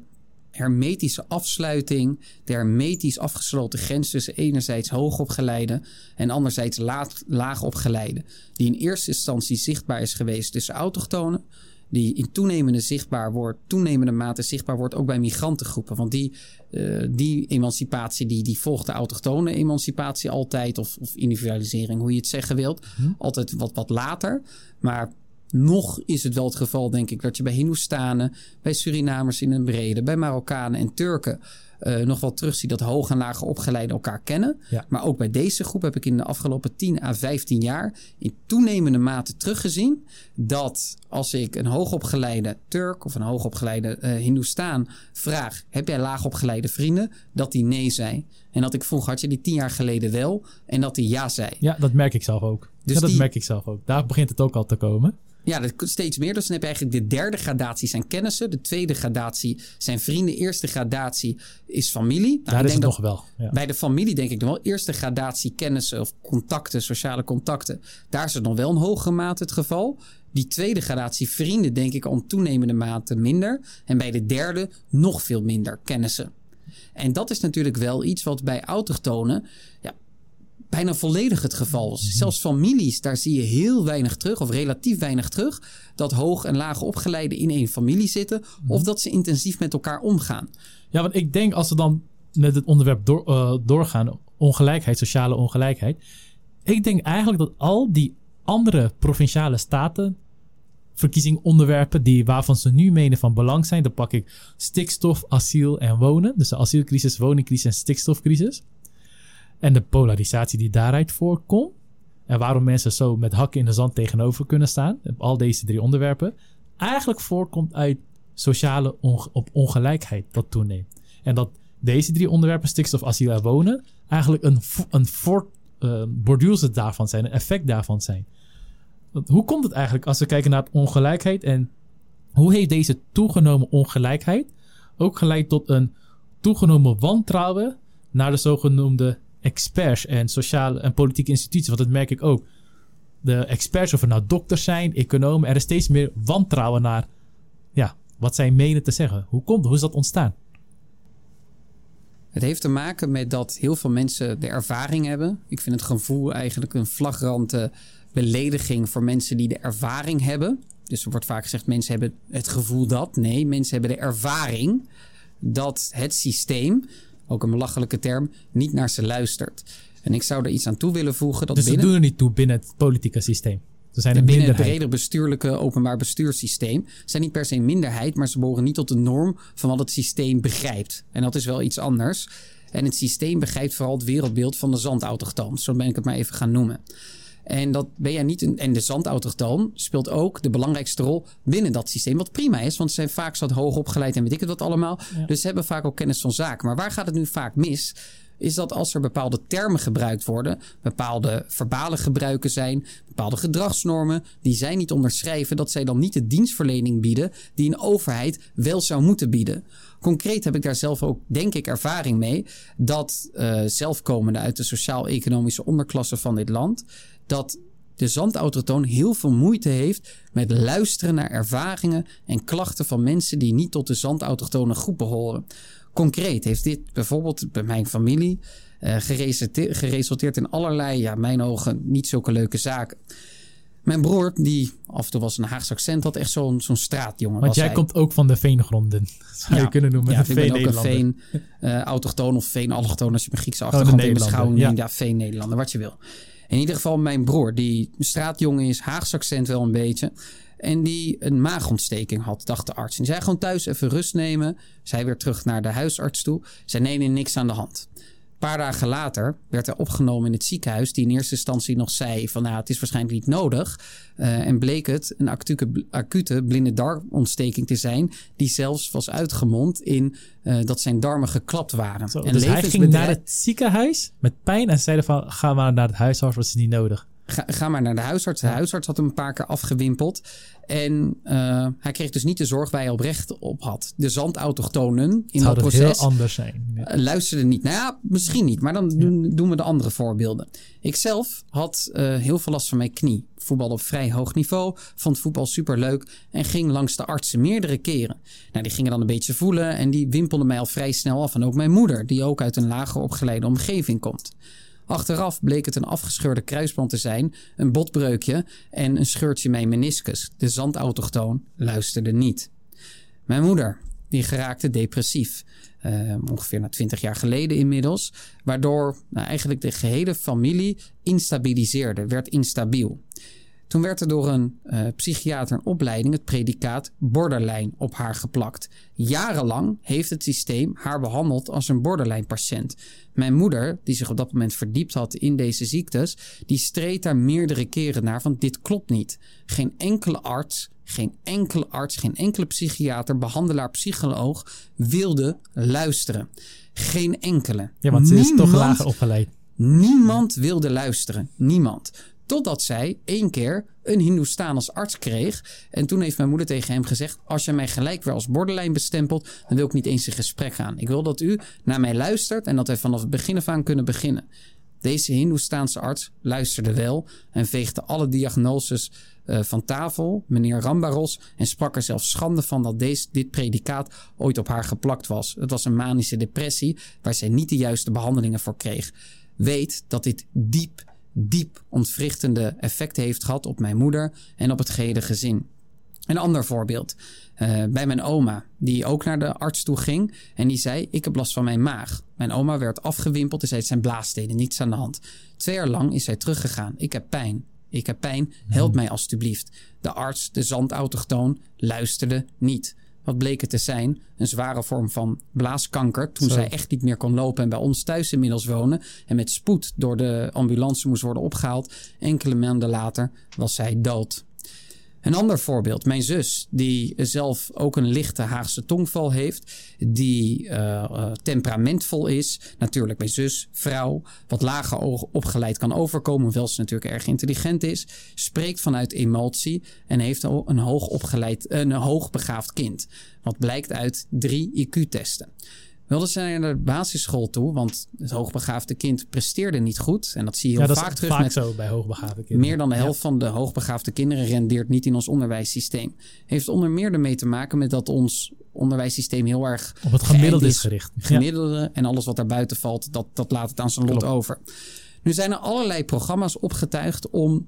hermetische afsluiting, de hermetisch afgesloten grens tussen enerzijds hoogopgeleide en anderzijds laag, laagopgeleide, die in eerste instantie zichtbaar is geweest tussen autochtonen, die in toenemende, zichtbaar wordt, toenemende mate zichtbaar wordt ook bij migrantengroepen. Want die, uh, die emancipatie die, die volgt de autochtone emancipatie altijd, of, of individualisering, hoe je het zeggen wilt, mhm. altijd wat, wat later. Maar nog is het wel het geval, denk ik, dat je bij Hindoestanen, bij Surinamers in een brede, bij Marokkanen en Turken uh, nog wel terugziet dat hoog en lage opgeleiden elkaar kennen. Maar ook bij deze groep heb ik in de afgelopen 10 à 15 jaar in toenemende mate teruggezien dat als ik een hoogopgeleide Turk of een hoogopgeleide uh, Hindoestaan vraag: heb jij laagopgeleide vrienden? Dat die nee zei. En dat ik vroeg: had je die tien jaar geleden wel? En dat die ja zei. Ja, dat merk ik zelf ook. Dus ja, dat merk ik zelf ook. Daar begint het ook al te komen. Ja, dat steeds meer. Dus dan heb je eigenlijk de derde gradatie zijn kennissen. De tweede gradatie zijn vrienden. Eerste gradatie is familie. Nou, Daar is het nog wel. Ja. Bij de familie denk ik nog wel. Eerste gradatie kennissen of contacten, sociale contacten. Daar is het nog wel een hogere mate het geval. Die tweede gradatie vrienden denk ik al toenemende mate minder. En bij de derde nog veel minder kennissen. En dat is natuurlijk wel iets wat bij autochtonen ja, bijna volledig het geval is. Mhm. Zelfs families, daar zie je heel weinig terug, of relatief weinig terug, dat hoog en laag opgeleiden in één familie zitten, mhm. of dat ze intensief met elkaar omgaan. Ja, want ik denk als we dan met het onderwerp door, uh, doorgaan, ongelijkheid, sociale ongelijkheid. Ik denk eigenlijk dat al die andere provinciale staten verkiezingonderwerpen die, waarvan ze nu menen van belang zijn. Dan pak ik stikstof, asiel en wonen. Dus de asielcrisis, woningcrisis en stikstofcrisis. En de polarisatie die daaruit voorkomt. En waarom mensen zo met hakken in de zand tegenover kunnen staan. Op al deze drie onderwerpen. Eigenlijk voorkomt uit sociale op ongelijkheid dat toeneemt. En dat deze drie onderwerpen, stikstof, asiel en wonen, eigenlijk een, een uh, daarvan zijn, een effect daarvan zijn. Hoe komt het eigenlijk als we kijken naar ongelijkheid en hoe heeft deze toegenomen ongelijkheid ook geleid tot een toegenomen wantrouwen naar de zogenoemde experts en sociale en politieke instituties. Want dat merk ik ook. De experts, of er nou dokters zijn, economen, er is steeds meer wantrouwen naar ja, wat zij menen te zeggen. Hoe komt Hoe is dat ontstaan? Het heeft te maken met dat heel veel mensen de ervaring hebben. Ik vind het gevoel eigenlijk een flagrante belediging voor mensen die de ervaring hebben. Dus er wordt vaak gezegd: mensen hebben het gevoel dat. Nee, mensen hebben de ervaring dat het systeem ook een belachelijke term, niet naar ze luistert. En ik zou er iets aan toe willen voegen. Dat dus binnen, ze doen er niet toe binnen het politieke systeem. Ze zijn een binnen het breder bestuurlijke openbaar bestuurssysteem zijn niet per se een minderheid, maar ze behoren niet tot de norm van wat het systeem begrijpt. En dat is wel iets anders. En het systeem begrijpt vooral het wereldbeeld van de zandautochtoon. Zo ben ik het maar even gaan noemen. En dat ben jij niet. En de zandautochtoon speelt ook de belangrijkste rol binnen dat systeem. Wat prima is, want ze zijn vaak zo hoog opgeleid en weet ik het wat allemaal. Dus ze hebben vaak ook kennis van zaken. Maar waar gaat het nu vaak mis? is dat als er bepaalde termen gebruikt worden, bepaalde verbale gebruiken zijn, bepaalde gedragsnormen, die zij niet onderschrijven, dat zij dan niet de dienstverlening bieden die een overheid wel zou moeten bieden. Concreet heb ik daar zelf ook, denk ik, ervaring mee dat uh, zelfkomende uit de sociaal-economische onderklasse van dit land, dat de zandautotoon heel veel moeite heeft met luisteren naar ervaringen en klachten van mensen die niet tot de zandautochtone groep behoren. Concreet heeft dit bijvoorbeeld bij mijn familie uh, geresulteerd in allerlei, ja, mijn ogen, niet zulke leuke zaken. Mijn broer, die af en toe was een Haagse accent had, echt zo'n zo'n straatjongen. Want jij komt ook van de veengronden, zou je kunnen noemen. Ja, ik ben ook een veen, uh, autochtoon of veen-allochtoon als je mijn Griekse oh, achtergrond in beschouwing ja. ja, veen-Nederlander, wat je wil. In ieder geval mijn broer, die straatjongen is, Haagse accent wel een beetje. En die een maagontsteking had, dacht de arts. En zei gewoon thuis even rust nemen. Zij weer terug naar de huisarts toe. Nee, nee, niks aan de hand paar dagen later werd hij opgenomen in het ziekenhuis, die in eerste instantie nog zei van nou, het is waarschijnlijk niet nodig. Uh, en bleek het een acute, acute blinde darmontsteking te zijn, die zelfs was uitgemond in uh, dat zijn darmen geklapt waren. Zo, en dus hij ging naar het ziekenhuis met pijn en zeiden van ga maar naar het huisarts, want het is niet nodig. Ga, ga maar naar de huisarts. De huisarts had hem een paar keer afgewimpeld. En uh, hij kreeg dus niet de zorg waar hij oprecht op had. De zandautochtonen in dat proces heel anders zijn. Ja. luisterden niet. Nou ja, misschien niet. Maar dan doen, doen we de andere voorbeelden. Ik zelf had uh, heel veel last van mijn knie. Voetbal op vrij hoog niveau. Vond voetbal super leuk. En ging langs de artsen meerdere keren. Nou, die gingen dan een beetje voelen. En die wimpelden mij al vrij snel af. En ook mijn moeder, die ook uit een lager opgeleide omgeving komt. Achteraf bleek het een afgescheurde kruisband te zijn, een botbreukje en een scheurtje mijn meniscus. De zandautochtoon luisterde niet. Mijn moeder, die geraakte depressief. Uh, ongeveer na 20 jaar geleden inmiddels. Waardoor nou, eigenlijk de gehele familie instabiliseerde, werd instabiel. Toen werd er door een uh, psychiater in opleiding het predicaat borderline op haar geplakt. Jarenlang heeft het systeem haar behandeld als een borderline patiënt. Mijn moeder, die zich op dat moment verdiept had in deze ziektes, die streed daar meerdere keren naar van dit klopt niet. Geen enkele arts, geen enkele arts, geen enkele psychiater, behandelaar, psycholoog wilde luisteren. Geen enkele. Ja, want ze is toch lager opgeleid. Niemand wilde luisteren. Niemand. Totdat zij één keer een Hindoestaan als arts kreeg. En toen heeft mijn moeder tegen hem gezegd: Als je mij gelijk weer als borderline bestempelt, dan wil ik niet eens een gesprek gaan. Ik wil dat u naar mij luistert en dat wij vanaf het begin af aan kunnen beginnen. Deze Hindoestaanse arts luisterde wel en veegde alle diagnoses uh, van tafel, meneer Rambaros, en sprak er zelfs schande van dat deze, dit predicaat ooit op haar geplakt was. Het was een manische depressie waar zij niet de juiste behandelingen voor kreeg. Weet dat dit diep diep ontwrichtende effecten heeft gehad op mijn moeder en op het gehele gezin. Een ander voorbeeld. Uh, bij mijn oma, die ook naar de arts toe ging. En die zei: Ik heb last van mijn maag. Mijn oma werd afgewimpeld en zei: Het zijn blaasstenen, niets aan de hand. Twee jaar lang is zij teruggegaan. Ik heb pijn. Ik heb pijn, help mij alstublieft. De arts, de zandautochtoon, luisterde niet. Wat bleek het te zijn? Een zware vorm van blaaskanker. Toen Zo. zij echt niet meer kon lopen en bij ons thuis inmiddels wonen. En met spoed door de ambulance moest worden opgehaald. Enkele maanden later was zij dood. Een ander voorbeeld, mijn zus, die zelf ook een lichte Haagse tongval heeft, die uh, uh, temperamentvol is. Natuurlijk, mijn zus, vrouw, wat lager opgeleid kan overkomen, hoewel ze natuurlijk erg intelligent is, spreekt vanuit emotie en heeft een hoog opgeleid, een hoogbegaafd kind. Wat blijkt uit drie IQ-testen. Wilde zij naar de basisschool toe, want het hoogbegaafde kind presteerde niet goed. En dat zie je heel ja, vaak terug. Vaak met zo bij hoogbegaafde kinderen. Meer dan de helft ja. van de hoogbegaafde kinderen rendeert niet in ons onderwijssysteem. Heeft onder meer ermee te maken met dat ons onderwijssysteem heel erg op het gemiddelde is gericht. Gemiddelde ja. en alles wat daarbuiten valt, dat, dat laat het aan zijn lot Klopt. over. Nu zijn er allerlei programma's opgetuigd om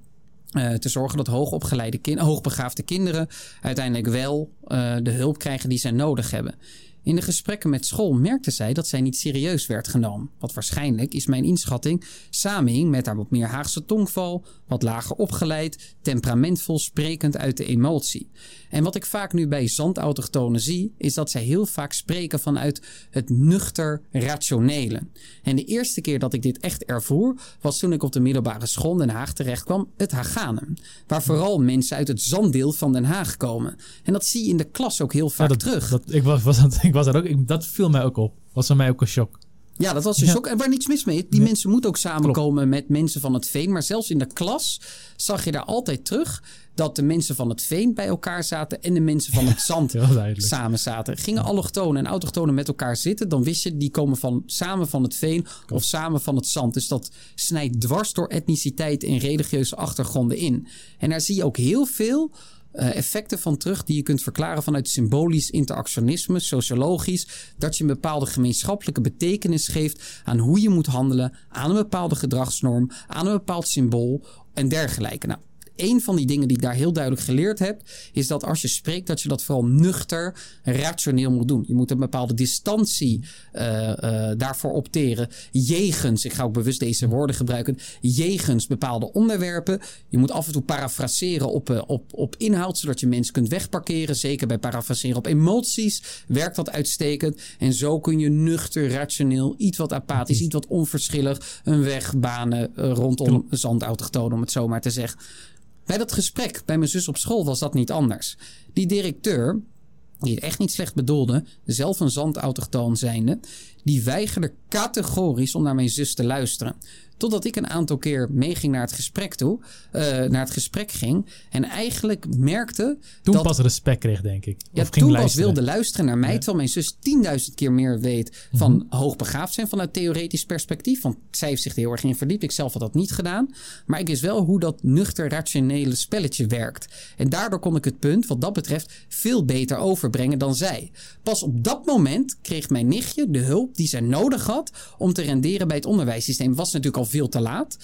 uh, te zorgen dat hoogopgeleide kind, hoogbegaafde kinderen uiteindelijk wel uh, de hulp krijgen die zij nodig hebben. In de gesprekken met school merkte zij dat zij niet serieus werd genomen. Wat waarschijnlijk, is mijn inschatting, samenhing met haar wat meer Haagse tongval, wat lager opgeleid, temperamentvol sprekend uit de emotie. En wat ik vaak nu bij zandautochtonen zie, is dat zij heel vaak spreken vanuit het nuchter rationele. En de eerste keer dat ik dit echt ervoer, was toen ik op de middelbare school in Den Haag terecht kwam, het Haganem. Waar vooral mensen uit het zanddeel van Den Haag komen. En dat zie je in de klas ook heel vaak ja, dat, terug. Dat, ik was, was, ik was er ook, ik, dat viel mij ook op. Was voor mij ook een shock. Ja, dat was een shock. En waar niks mis mee is. Die nee. mensen moeten ook samenkomen Klopt. met mensen van het veen. Maar zelfs in de klas zag je daar altijd terug dat de mensen van het veen bij elkaar zaten en de mensen van het (laughs) zand samen zaten. Gingen allochtonen en autochtonen met elkaar zitten, dan wist je die komen van, samen van het veen Klopt. of samen van het zand. Dus dat snijdt dwars door etniciteit en religieuze achtergronden in. En daar zie je ook heel veel effecten van terug die je kunt verklaren vanuit symbolisch interactionisme, sociologisch, dat je een bepaalde gemeenschappelijke betekenis geeft aan hoe je moet handelen, aan een bepaalde gedragsnorm, aan een bepaald symbool en dergelijke. Nou, een van die dingen die ik daar heel duidelijk geleerd heb, is dat als je spreekt, dat je dat vooral nuchter, rationeel moet doen. Je moet een bepaalde distantie uh, uh, daarvoor opteren. Jegens, ik ga ook bewust deze woorden gebruiken, jegens bepaalde onderwerpen. Je moet af en toe parafraseren op, uh, op, op inhoud, zodat je mensen kunt wegparkeren. Zeker bij parafraseren op emoties werkt dat uitstekend. En zo kun je nuchter, rationeel, iets wat apathisch, iets wat onverschillig, een weg banen rondom zandautochtonen, om het zo maar te zeggen. Bij dat gesprek bij mijn zus op school was dat niet anders. Die directeur, die het echt niet slecht bedoelde, zelf een zandautochtoon zijnde, die weigerde categorisch om naar mijn zus te luisteren. Totdat ik een aantal keer meeging naar het gesprek toe, uh, naar het gesprek ging. En eigenlijk merkte. Toen dat, pas respect kreeg, denk ik. Ja, toen pas wilde luisteren naar mij. Ja. Terwijl mijn zus tienduizend keer meer weet van mm -hmm. hoogbegaafd zijn vanuit theoretisch perspectief. Want zij heeft zich er heel erg in verdiept. Ik zelf had dat niet gedaan. Maar ik wist wel hoe dat nuchter rationele spelletje werkt. En daardoor kon ik het punt, wat dat betreft, veel beter overbrengen dan zij. Pas op dat moment kreeg mijn nichtje de hulp die zij nodig had om te renderen bij het onderwijssysteem. Was natuurlijk al veel te laat.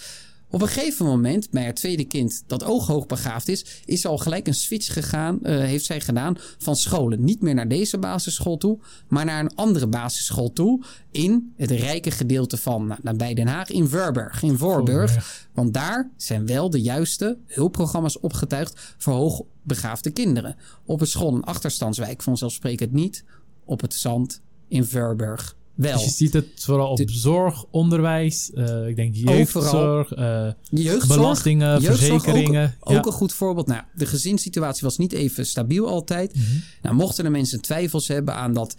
Op een gegeven moment, bij haar tweede kind dat ook hoogbegaafd is, is al gelijk een switch gegaan, uh, heeft zij gedaan van scholen. Niet meer naar deze basisschool toe, maar naar een andere basisschool toe. In het rijke gedeelte van, nou, nabij Den Haag, in Voorburg. In Voorburg. Want daar zijn wel de juiste hulpprogramma's opgetuigd voor hoogbegaafde kinderen. Op een school in achterstandswijk vanzelfsprekend niet. Op het zand in Voorburg wel. Dus je ziet het vooral op de, zorg, onderwijs, uh, ik denk jeugdzorg, uh, jeugdzorg belastingen, jeugdzorg verzekeringen. Ook, een goed voorbeeld. Nou, de gezinssituatie was niet even stabiel altijd. Mm -hmm. Nou, mochten er mensen twijfels hebben aan dat,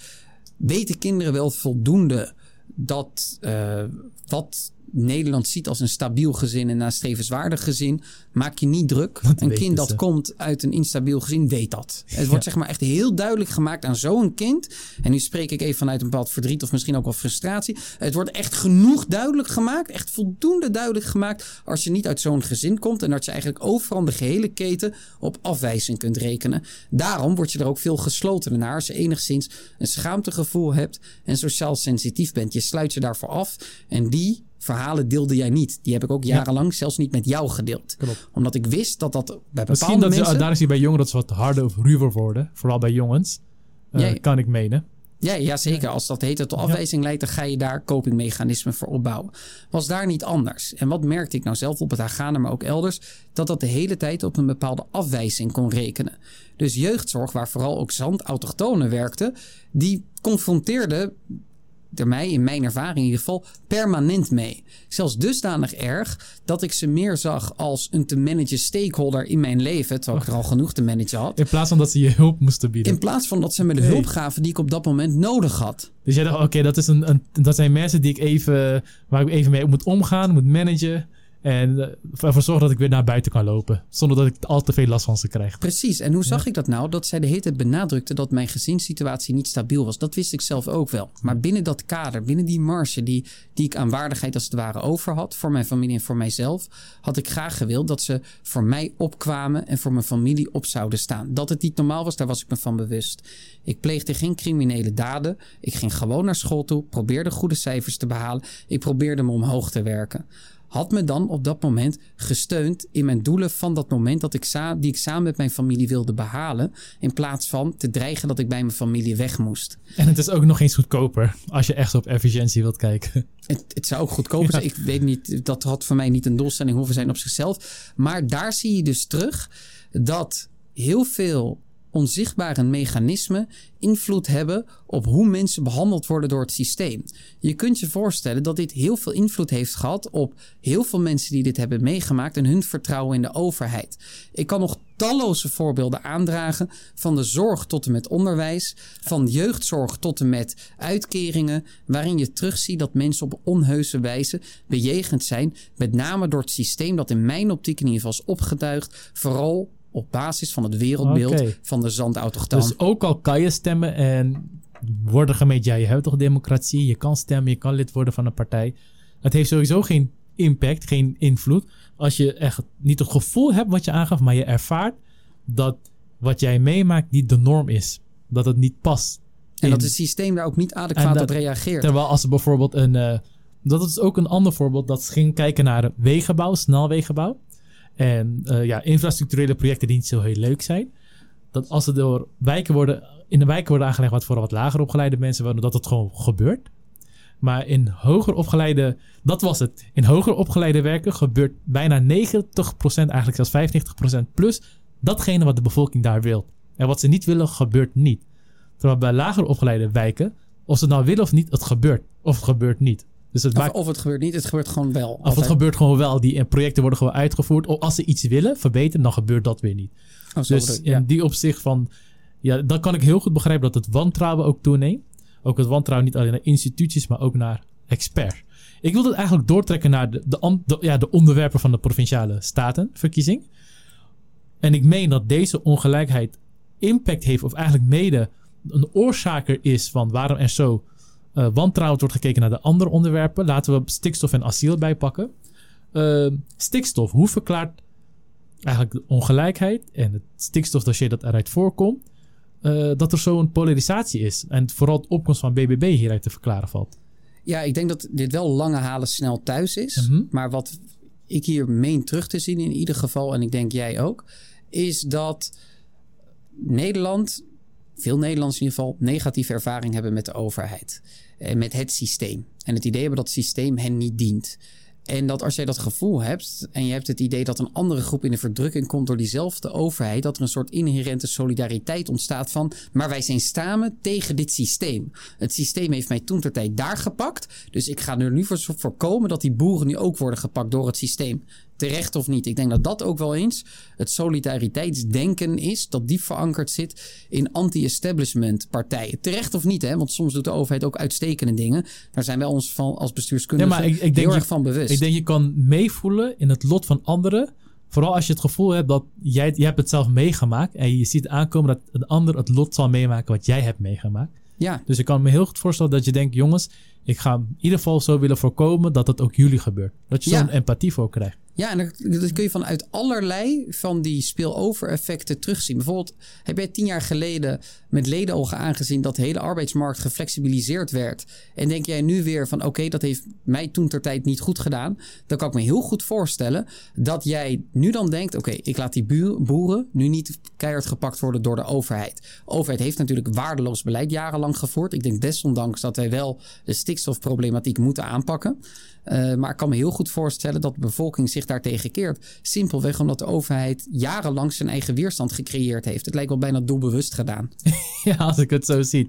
weten kinderen wel voldoende dat uh, wat Nederland ziet als een stabiel gezin en nastrevenswaardig gezin, maak je niet druk. Dat een kind dat ze. komt uit een instabiel gezin weet dat. Het wordt ja. zeg maar echt heel duidelijk gemaakt aan zo'n kind. En nu spreek ik even vanuit een bepaald verdriet of misschien ook wel frustratie. Het wordt echt genoeg duidelijk gemaakt, echt voldoende duidelijk gemaakt als je niet uit zo'n gezin komt en dat je eigenlijk overal de gehele keten op afwijzing kunt rekenen. Daarom word je er ook veel geslotener naar als je enigszins een schaamtegevoel hebt en sociaal sensitief bent. Je sluit je daarvoor af en die verhalen deelde jij niet. Die heb ik ook jarenlang ja. zelfs niet met jou gedeeld. Klopt. Omdat ik wist dat dat bij bepaalde Misschien dat mensen... Ze, daar is hij bij jongeren dat ze wat harder of ruwer worden. Vooral bij jongens. Uh, ja, kan ik menen. Ja, ja, zeker. Als dat heet tot afwijzing leidt, dan ga je daar copingmechanismen voor opbouwen. Was daar niet anders. En wat merkte ik nou zelf op het Agana, maar ook elders? Dat dat de hele tijd op een bepaalde afwijzing kon rekenen. Dus jeugdzorg, waar vooral ook zand-autochtonen werkten, die confronteerde er mij, in mijn ervaring in ieder geval, permanent mee. Zelfs dusdanig erg dat ik ze meer zag als een te managen stakeholder in mijn leven, terwijl ik er al genoeg te managen had. In plaats van dat ze je hulp moesten bieden. In plaats van dat ze me de hulp gaven die ik op dat moment nodig had. Dus jij dacht, oké, okay, dat, een, een, dat zijn mensen die ik even, waar ik even mee moet omgaan, moet managen. En uh, ervoor zorgen dat ik weer naar buiten kan lopen. Zonder dat ik al te veel last van ze krijg. Precies. En hoe zag ja. ik dat nou? Dat zij de hele tijd benadrukte dat mijn gezinssituatie niet stabiel was. Dat wist ik zelf ook wel. Maar binnen dat kader, binnen die marge die, die ik aan waardigheid als het ware over had. Voor mijn familie en voor mijzelf. Had ik graag gewild dat ze voor mij opkwamen en voor mijn familie op zouden staan. Dat het niet normaal was, daar was ik me van bewust. Ik pleegde geen criminele daden. Ik ging gewoon naar school toe. Probeerde goede cijfers te behalen. Ik probeerde me omhoog te werken had me dan op dat moment gesteund in mijn doelen van dat moment dat ik die ik samen met mijn familie wilde behalen. In plaats van te dreigen dat ik bij mijn familie weg moest. En het is ook nog eens goedkoper als je echt op efficiëntie wilt kijken. Het, het zou ook goedkoper zijn. Ja. Ik weet niet, dat had voor mij niet een doelstelling hoeven zijn op zichzelf. Maar daar zie je dus terug dat heel veel onzichtbare mechanismen invloed hebben op hoe mensen behandeld worden door het systeem. Je kunt je voorstellen dat dit heel veel invloed heeft gehad op heel veel mensen die dit hebben meegemaakt en hun vertrouwen in de overheid. Ik kan nog talloze voorbeelden aandragen van de zorg tot en met onderwijs, van jeugdzorg tot en met uitkeringen, waarin je terugziet dat mensen op onheuse wijze bejegend zijn, met name door het systeem dat in mijn optiek in ieder geval is opgetuigd, vooral op basis van het wereldbeeld okay. van de zandautochtoon. Dus ook al kan je stemmen en worden gemeend, ja, je hebt toch democratie, je kan stemmen, je kan lid worden van een partij. Het heeft sowieso geen impact, geen invloed. Als je echt niet het gevoel hebt wat je aangaf, maar je ervaart dat wat jij meemaakt niet de norm is. Dat het niet past. En in, dat het systeem daar ook niet adequaat dat, op reageert. Terwijl als er bijvoorbeeld een... Uh, dat is ook een ander voorbeeld. Dat ze ging kijken naar wegenbouw, snelwegenbouw. En uh, ja, infrastructurele projecten die niet zo heel leuk zijn. Dat als er door wijken worden, in de wijken worden aangelegd wat voor wat lager opgeleide mensen wonen, dat het gewoon gebeurt. Maar in hoger opgeleide, dat was het. In hoger opgeleide werken gebeurt bijna 90%, eigenlijk zelfs 95% plus datgene wat de bevolking daar wil. En wat ze niet willen, gebeurt niet. Terwijl bij lager opgeleide wijken, of ze het nou willen of niet, het gebeurt. Of het gebeurt niet. Dus het of, maakt... of, het gebeurt niet, het gebeurt gewoon wel. Of altijd. het gebeurt gewoon wel. Die projecten worden gewoon uitgevoerd. Of als ze iets willen verbeteren, dan gebeurt dat weer niet. Oh, dus bedoel, ja. in die opzicht van... Ja, dan kan ik heel goed begrijpen dat het wantrouwen ook toeneemt. Ook het wantrouwen niet alleen naar instituties, maar ook naar expert. Ik wil het eigenlijk doortrekken naar de, de, de, ja, de onderwerpen van de provinciale statenverkiezing. En ik meen dat deze ongelijkheid impact heeft, of eigenlijk mede een oorzaker is van waarom er zo uh, wantrouwend wordt gekeken naar de andere onderwerpen. Laten we stikstof en asiel bijpakken. Uh, stikstof, hoe verklaart eigenlijk de ongelijkheid en het stikstofdossier dat eruit voorkomt, uh, dat er zo'n polarisatie is. En vooral de opkomst van BBB hieruit te verklaren valt. Ja, ik denk dat dit wel lange halen snel thuis is. Mhm. Maar wat ik hier meen terug te zien in ieder geval, en ik denk jij ook, is dat Nederland, veel Nederlanders in ieder geval, negatieve ervaring hebben met de overheid. En met het systeem. En het idee hebben dat het systeem hen niet dient. En dat als jij dat gevoel hebt en je hebt het idee dat een andere groep in de verdrukking komt door diezelfde overheid, dat er een soort inherente solidariteit ontstaat van, maar wij zijn samen tegen dit systeem. Het systeem heeft mij toen ter tijd daar gepakt, dus ik ga er nu voor voorkomen dat die boeren nu ook worden gepakt door het systeem terecht of niet. Ik denk dat dat ook wel eens het solidariteitsdenken is, dat diep verankerd zit in anti-establishment partijen. Terecht of niet, hè? want soms doet de overheid ook uitstekende dingen. Daar zijn wij ons van, als bestuurskundigen Ja, maar ik, ik denk heel je- erg van bewust. Ik denk je kan meevoelen in het lot van anderen. Vooral als je het gevoel hebt dat jij je hebt het zelf meegemaakt. En je ziet aankomen dat een ander het lot zal meemaken wat jij hebt meegemaakt. ja, Dus ik kan me heel goed voorstellen dat je denkt, jongens, ik ga in ieder geval zo willen voorkomen dat het ook jullie gebeurt. Dat je Ja. zo'n empathie voor krijgt. Ja, en dat, kun je vanuit allerlei van die spillover-effecten terugzien. Bijvoorbeeld, heb jij tien jaar geleden met ledenogen aangezien dat de hele arbeidsmarkt geflexibiliseerd werd? En denk jij nu weer van, oké, dat heeft mij toen ter tijd niet goed gedaan. Dan kan ik me heel goed voorstellen dat jij nu dan denkt, oké, ik laat die boeren nu niet keihard gepakt worden door de overheid. De overheid heeft natuurlijk waardeloos beleid jarenlang gevoerd. Ik denk desondanks dat wij wel de stikstofproblematiek moeten aanpakken. Uh, maar ik kan me heel goed voorstellen dat de bevolking zich daartegen keert. Simpelweg omdat de overheid jarenlang zijn eigen weerstand gecreëerd heeft. Het lijkt wel bijna doelbewust gedaan. (laughs) ja, als ik het zo zie.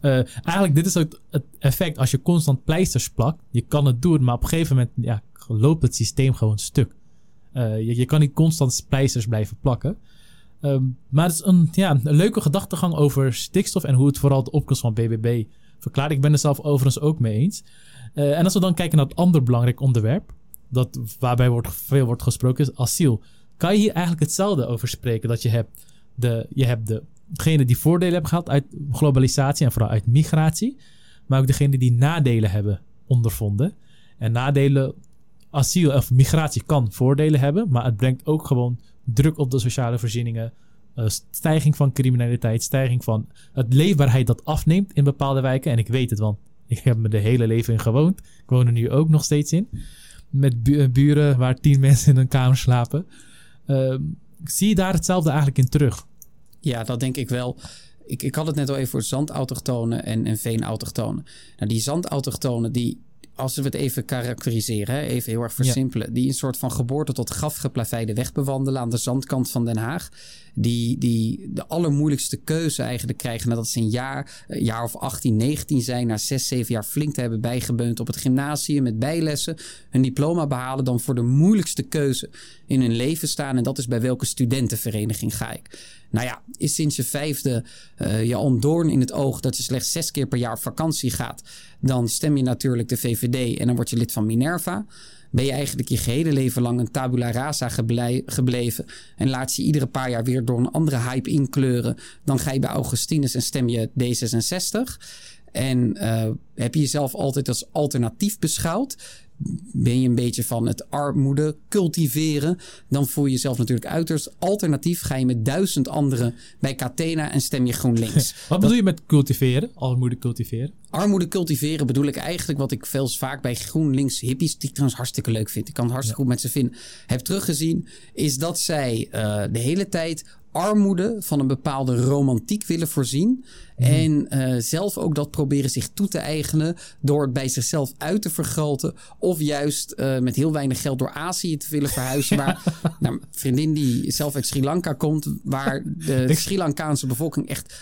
Uh, eigenlijk, dit is ook het effect als je constant pleisters plakt. Je kan het doen, maar op een gegeven moment ja, loopt het systeem gewoon stuk. Uh, je, je, kan niet constant pleisters blijven plakken. Um, maar het is een, ja, een leuke gedachtegang over stikstof en hoe het vooral de opkomst van BBB verklaart. Ik ben er zelf overigens ook mee eens. Uh, en als we dan kijken naar het andere belangrijk onderwerp, dat, waarbij wordt, veel wordt gesproken, is asiel. Kan je hier eigenlijk hetzelfde over spreken? Dat je hebt, de, je hebt degene die voordelen hebben gehad uit globalisatie en vooral uit migratie, maar ook degene die nadelen hebben ondervonden. En nadelen, asiel of migratie kan voordelen hebben, maar het brengt ook gewoon druk op de sociale voorzieningen. Uh, stijging van criminaliteit, stijging van het leefbaarheid dat afneemt in bepaalde wijken. En ik weet het, want ik heb me de hele leven in gewoond. Ik woon er nu ook nog steeds in. Met bu buren waar tien (laughs) mensen in een kamer slapen. Uh, zie je daar hetzelfde eigenlijk in terug? Ja, dat denk ik wel. Ik, ik had het net al even voor zandautochtonen en, en veenautochtonen. Nou, die zandautochtonen, die, als we het even karakteriseren, hè, even heel erg versimpelen, ja. die een soort van geboorte tot graf geplaveide weg bewandelen aan de zandkant van Den Haag. Die, die de allermoeilijkste keuze eigenlijk krijgen nadat ze een jaar, een jaar of 18, 19 zijn, na 6, 7 jaar flink te hebben bijgebeund op het gymnasium met bijlessen, hun diploma behalen, dan voor de moeilijkste keuze in hun leven staan. En dat is bij welke studentenvereniging ga ik. Nou ja, is sinds je vijfde uh, je al een doorn in het oog dat je slechts zes keer per jaar vakantie gaat. Dan stem je natuurlijk de VVD en dan word je lid van Minerva. Ben je eigenlijk je gehele leven lang een tabula rasa geble gebleven. En laat je iedere paar jaar weer door een andere hype inkleuren. Dan ga je bij Augustinus en stem je D66. En uh, heb je jezelf altijd als alternatief beschouwd ben je een beetje van het armoede cultiveren, dan voel je jezelf natuurlijk uiterst alternatief. Ga je met duizend anderen bij Catena en stem je GroenLinks. (laughs) wat bedoel je met cultiveren? Armoede cultiveren? Armoede cultiveren bedoel ik eigenlijk wat ik veel vaak bij GroenLinks hippies, die ik trouwens hartstikke leuk vind, ik kan het hartstikke ja. goed met ze vinden, heb teruggezien, is dat zij uh, de hele tijd armoede van een bepaalde romantiek willen voorzien. Mm. En uh, zelf ook dat proberen zich toe te eigenen door het bij zichzelf uit te vergroten. Of juist uh, met heel weinig geld door Azië te willen verhuizen. Waar (laughs) nou, vriendin die zelf uit Sri Lanka komt, waar de Sri Lankaanse bevolking echt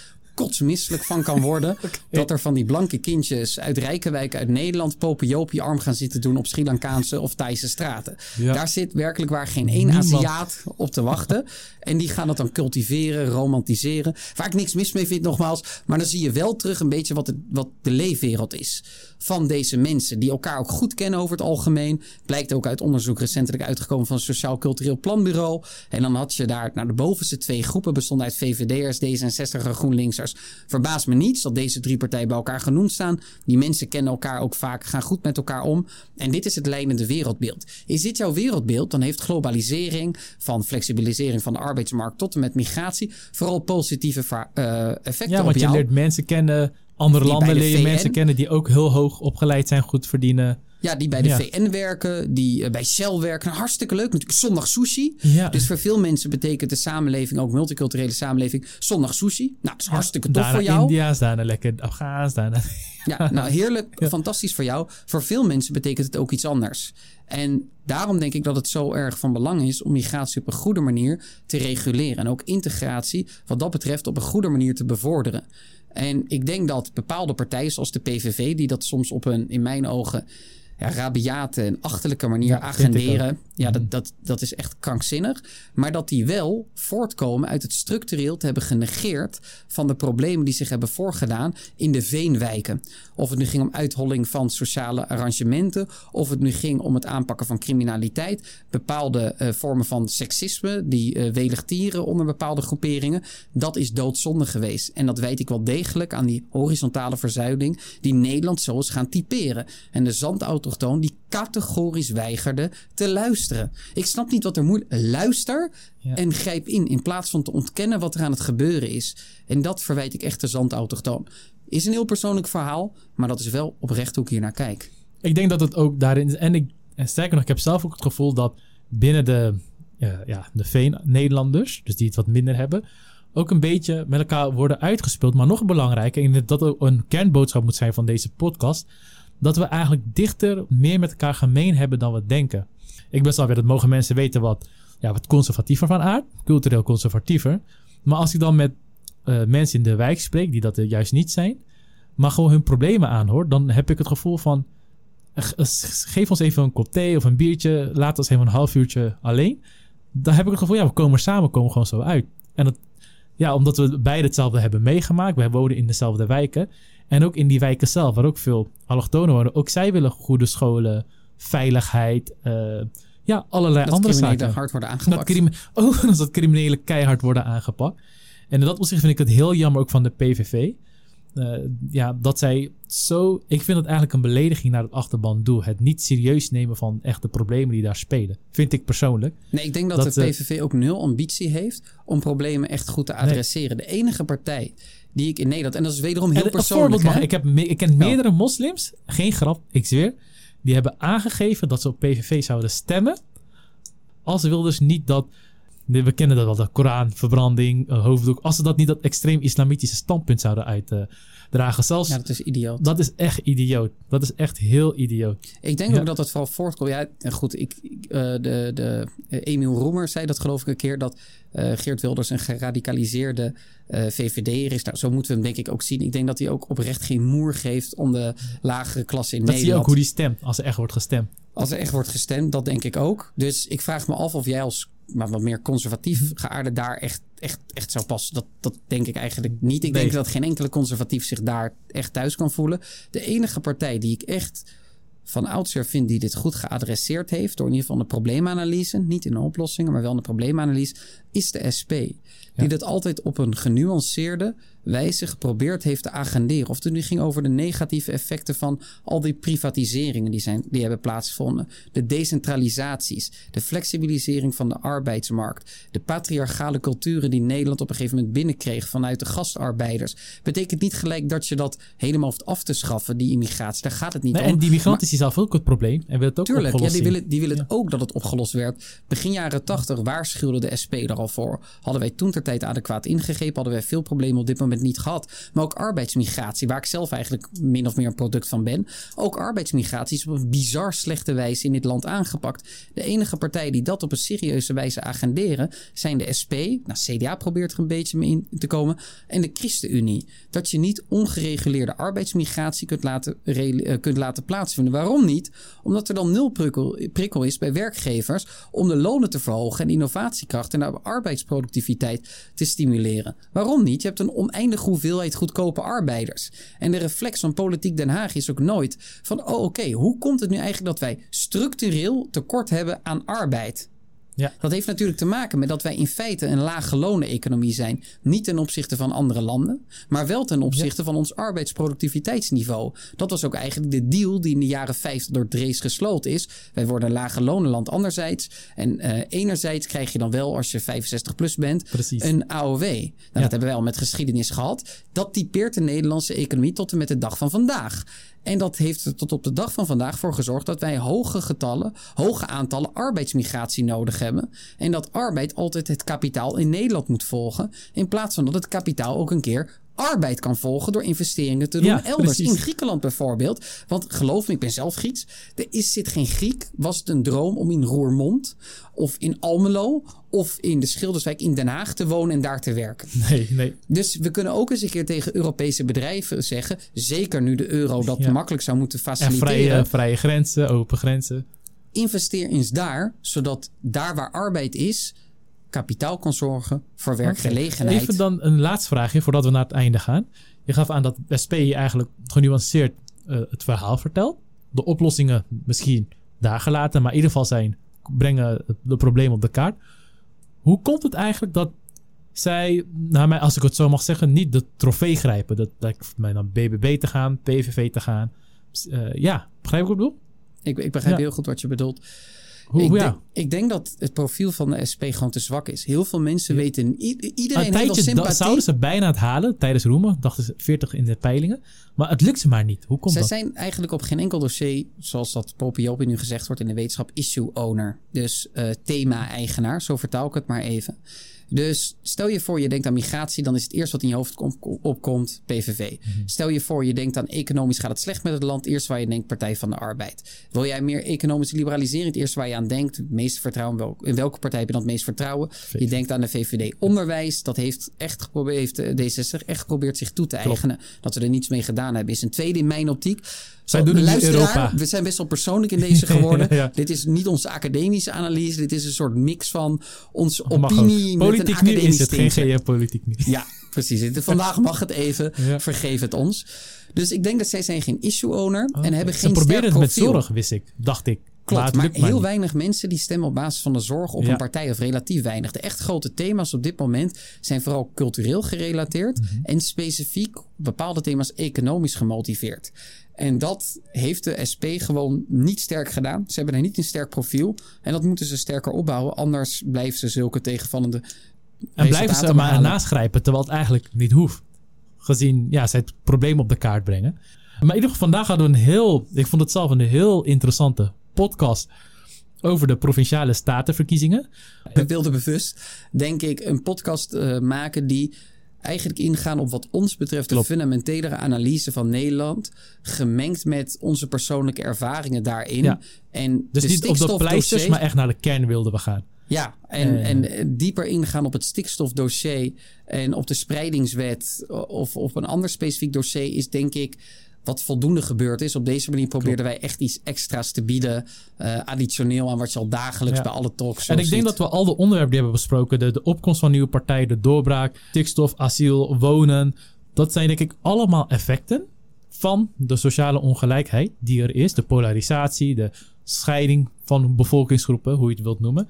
kotsmisselijk van kan worden. (laughs) okay. Dat er van die blanke kindjes uit Rijkenwijk uit Nederland popiopie arm gaan zitten doen op Sri Lankaanse of Thaise straten. Ja. Daar zit werkelijk waar geen één Aziat op te wachten. En die gaan dat dan cultiveren, romantiseren. Waar ik niks mis mee vind nogmaals. Maar dan zie je wel terug een beetje wat de, wat de leefwereld is. van deze mensen. Die elkaar ook goed kennen over het algemeen. Blijkt ook uit onderzoek recentelijk uitgekomen van het Sociaal Cultureel Planbureau. En dan had je daar, nou de bovenste twee groepen bestonden uit VVD'ers, D66 en GroenLinksers. Verbaast me niets dat deze drie partijen bij elkaar genoemd staan. Die mensen kennen elkaar ook vaak, gaan goed met elkaar om. En dit is het leidende wereldbeeld. Is dit jouw wereldbeeld, dan heeft globalisering, van flexibilisering van de arbeidsmarkt tot en met migratie, vooral positieve uh, effecten ja, want je leert mensen kennen, andere landen leer je mensen kennen die ook heel hoog opgeleid zijn, goed verdienen. Ja, die bij de VN werken, die uh, bij Shell werken. Nou, hartstikke leuk. Natuurlijk zondag sushi. Ja. Dus voor veel mensen betekent de samenleving, ook multiculturele samenleving, zondag sushi. Nou, dat is hartstikke tof voor jou. India's, daarna lekker Afghaans, daarna... Ja, nou heerlijk, (laughs) fantastisch voor jou. Voor veel mensen betekent het ook iets anders. En daarom denk ik dat het zo erg van belang is om migratie op een goede manier te reguleren. En ook integratie, wat dat betreft, op een goede manier te bevorderen. En ik denk dat bepaalde partijen, zoals de PVV, die dat soms op een, in mijn ogen, ja, rabiate en achterlijke manier agenderen. Ja, dat, dat, dat is echt krankzinnig. Maar dat die wel voortkomen uit het structureel te hebben genegeerd van de problemen die zich hebben voorgedaan in de veenwijken. Of het nu ging om uitholling van sociale arrangementen, of het nu ging om het aanpakken van criminaliteit, bepaalde uh, vormen van seksisme die uh, welig tieren onder bepaalde groeperingen. Dat is doodzonde geweest. En dat weet ik wel degelijk aan die horizontale verzuiling die Nederland zo is gaan typeren. En de die categorisch weigerde te luisteren. Ik snap niet wat er moeilijk... Luister en grijp in in plaats van te ontkennen wat er aan het gebeuren is. En dat verwijt ik echt de zandautochtoon. Is een heel persoonlijk verhaal, maar dat is wel oprecht hoe ik hier naar kijk. Ik denk dat het ook daarin. En, ik, en sterker nog, ik heb zelf ook het gevoel dat binnen de, ja, de Veen-Nederlanders, dus die het wat minder hebben, ook een beetje met elkaar worden uitgespeeld. Maar nog belangrijker, en dat ook een kernboodschap moet zijn van deze podcast, dat we eigenlijk dichter meer met elkaar gemeen hebben dan we denken. Ik ben weer dat mogen mensen weten wat, ja, wat conservatiever van aard, cultureel conservatiever. Maar als ik dan met uh, mensen in de wijk spreek die dat er juist niet zijn, maar gewoon hun problemen aanhoor, dan heb ik het gevoel van geef ons even een kop thee of een biertje, laat ons even een half uurtje alleen. Dan heb ik het gevoel, ja, we komen samen, komen gewoon zo uit. En dat, ja, omdat we beide hetzelfde hebben meegemaakt. We wonen in dezelfde wijken. En ook in die wijken zelf, waar ook veel allochtonen wonen. Ook zij willen goede scholen, veiligheid, uh, ja, allerlei dat andere zaken. Dat hard worden aangepakt. (laughs) Dat oh, dat criminelen keihard worden aangepakt. En in dat opzicht vind ik het heel jammer ook van de PVV. Uh, eh, ja, dat zij zo. Ik vind het eigenlijk een belediging naar het achterban doel. Het niet serieus nemen van echt de problemen die daar spelen. Vind ik persoonlijk. Nee, ik denk dat, de PVV ook nul ambitie heeft om problemen echt goed te adresseren. De enige partij die ik in Nederland. En dat is wederom heel persoonlijk. Ik, heb, ik ken meerdere moslims, geen grap, ik zweer. Die hebben aangegeven dat ze op PVV zouden stemmen. Als ze Wilders niet dat. We kennen dat wel, de Koran, verbranding, uh, hoofddoek. Als ze dat niet dat extreem islamitische standpunt zouden uitdragen. Zelfs, ja, dat is idioot. Dat is echt idioot. Dat is echt heel idioot. Ik denk ook dat het vooral voortkomt. Ja, goed, ik, uh, de, de, uh, Emiel Roemer zei dat geloof ik een keer. Dat uh, Geert Wilders een geradicaliseerde uh, eh, VVD'er is. Nou, zo moeten we hem denk ik ook zien. Ik denk dat hij ook oprecht geen moer geeft om de lagere klasse in dat Nederland. Dat zie je ook hoe hij stemt, als er echt wordt gestemd. Als er echt wordt gestemd, dat denk ik ook. Dus ik vraag me af of jij als maar wat meer conservatief mhm. geaarde daar echt, echt, echt zou passen. Dat, dat denk ik eigenlijk niet. Ik denk dat geen enkele conservatief zich daar echt thuis kan voelen. De enige partij die ik echt van oudsher vind die dit goed geadresseerd heeft, door in ieder geval een probleemanalyse, niet in de oplossingen, maar wel een probleemanalyse, is de SP. Die dat altijd op een genuanceerde, wijze geprobeerd heeft te agenderen. Of het nu ging over de negatieve effecten van al die privatiseringen die, zijn, die hebben plaatsgevonden. De decentralisaties, de flexibilisering van de arbeidsmarkt, de patriarchale culturen die Nederland op een gegeven moment binnenkreeg vanuit de gastarbeiders. Betekent niet gelijk dat je dat helemaal hoeft af te schaffen, die immigratie. Daar gaat het niet nee, om. En die migranten is zelf ook het probleem en wil het ook Tuurlijk, ja, die willen, die willen ook dat het opgelost werd. Begin jaren tachtig waarschuwde de SP er voor. Hadden wij toen ter tijd adequaat ingegrepen, hadden wij veel problemen op dit moment niet gehad. Maar ook arbeidsmigratie, waar ik zelf eigenlijk min of meer een product van ben. Ook arbeidsmigratie is op een bizar slechte wijze in dit land aangepakt. De enige partijen die dat op een serieuze wijze agenderen zijn de SP. Nou, CDA probeert er een beetje mee in te komen. En de ChristenUnie. Dat je niet ongereguleerde arbeidsmigratie kunt laten, uh, kunt laten plaatsvinden. Waarom niet? Omdat er dan nul prikkel, prikkel is bij werkgevers om de lonen te verhogen en innovatiekracht en de arbeidsproductiviteit te stimuleren. Waarom niet? Je hebt een oneindig oneindige hoeveelheid goedkope arbeiders. En de reflex van politiek Den Haag is ook nooit van: oh oké, hoe komt het nu eigenlijk dat wij structureel tekort hebben aan arbeid? Ja. Dat heeft natuurlijk te maken met dat wij in feite een lage lonen economie zijn. Niet ten opzichte van andere landen, maar wel ten opzichte van ons arbeidsproductiviteitsniveau. Dat was ook eigenlijk de deal die in de jaren 50 door Drees gesloten is. Wij worden een lage lonenland anderzijds. En eh, enerzijds krijg je dan wel, als je 65 plus bent, Precies. een AOW. Nou, Dat hebben wij al met geschiedenis gehad. Dat typeert de Nederlandse economie tot en met de dag van vandaag. En dat heeft er tot op de dag van vandaag voor gezorgd dat wij hoge getallen, hoge aantallen arbeidsmigratie nodig hebben. En dat arbeid altijd het kapitaal in Nederland moet volgen. In plaats van dat het kapitaal ook een keer arbeid kan volgen door investeringen te doen Ja, elders. precies. In Griekenland bijvoorbeeld. Want geloof me, ik ben zelf Grieks. Er is, zit geen Griek. Was het een droom om in Roermond of in Almelo of in de Schilderswijk in Den Haag te wonen en daar te werken? Nee, nee. Dus we kunnen ook eens een keer tegen Europese bedrijven zeggen, zeker nu de euro dat Ja. makkelijk zou moeten En faciliteren, vrije, vrije grenzen, open grenzen. investeer eens daar, zodat daar waar arbeid is, kapitaal kan zorgen voor werkgelegenheid. Even dan een laatste vraagje voordat we naar het einde gaan. Je gaf aan dat SP eigenlijk genuanceerd eh, het verhaal vertelt. De oplossingen misschien daar gelaten, maar in ieder geval zijn brengen de problemen op de kaart. Hoe komt het eigenlijk dat zij, naar mij, als ik het zo mag zeggen, niet de trofee grijpen? Dat lijkt mij dan BBB te gaan, PVV te gaan. Eh, ja, begrijp je wat ik bedoel? Ik, ik begrijp Ja. heel goed wat je bedoelt. Hoe, ik, ja. denk, ik denk dat het profiel van de SP gewoon te zwak is. Heel veel mensen weten, iedereen een heeft sympathie. zouden ze bijna het halen tijdens Roemen. Dachten ze 40 in de peilingen. Maar het lukt ze maar niet. Hoe komt Zij dat? zijn eigenlijk op geen enkel dossier, zoals dat Popiopi nu gezegd wordt in de wetenschap, issue owner. Dus eh, thema-eigenaar, zo vertaal ik het maar even. Dus stel je voor je denkt aan migratie, dan is het eerst wat in je hoofd kom- opkomt PVV. Stel je voor je denkt aan economisch gaat het slecht met het land, eerst waar je denkt Partij van de Arbeid. Wil jij meer economische liberalisering, het eerste waar je aan denkt, het meeste vertrouwen, welk- in welke partij heb je dan het meest vertrouwen? Je denkt aan de VVD. Onderwijs, dat heeft echt geprobeerd, heeft eh, D66 echt geprobeerd zich toe te eigenen. Dat we er niets mee gedaan hebben, is een tweede in mijn optiek. Zij doen het in luisteraar, Europa. We zijn best wel persoonlijk in deze (laughs) geworden. Ja. Dit is niet onze academische analyse. Dit is een soort mix van onze opinie met een academisch is het, geen nu. Ja, precies. Vandaag (laughs) mag het even. Ja. Vergeef het ons. Dus ik denk dat zij zijn geen issue owner en hebben Ze geen proberen sterk het met zorg, wist ik. Dacht ik. Klopt, maar, heel weinig mensen die stemmen op basis van de zorg op Ja. een partij of relatief weinig. De echt grote thema's op dit moment zijn vooral cultureel gerelateerd Mhm. en specifiek bepaalde thema's economisch gemotiveerd. En dat heeft de SP gewoon niet sterk gedaan. Ze hebben er niet een sterk profiel. En dat moeten ze sterker opbouwen. Anders blijven ze zulke tegenvallende En blijven ze maar grijpen, terwijl het eigenlijk niet hoeft. Gezien, ja, zij het probleem op de kaart brengen. Maar in ieder geval, vandaag hadden we een heel, ik vond het zelf een heel interessante podcast over de provinciale statenverkiezingen. We wilden bewust, denk ik, een podcast eh, maken die eigenlijk ingaan op wat ons betreft de Klopt. fundamentelere analyse van Nederland, gemengd met onze persoonlijke ervaringen daarin. Ja. En Dus niet op de pleisters, maar echt naar de kern wilden we gaan. Ja, en, Eh. en dieper ingaan op het stikstofdossier en op de spreidingswet of op een ander specifiek dossier is denk ik wat voldoende gebeurd is. Op deze manier probeerden wij echt iets extra's te bieden, eh, additioneel aan wat je al dagelijks Ja. bij alle talks En ik denk dat we al de onderwerpen die hebben besproken, de, de opkomst van nieuwe partijen, de doorbraak, stikstof, asiel, wonen, dat zijn denk ik allemaal effecten van de sociale ongelijkheid die er is, de polarisatie, de scheiding van bevolkingsgroepen, hoe je het wilt noemen.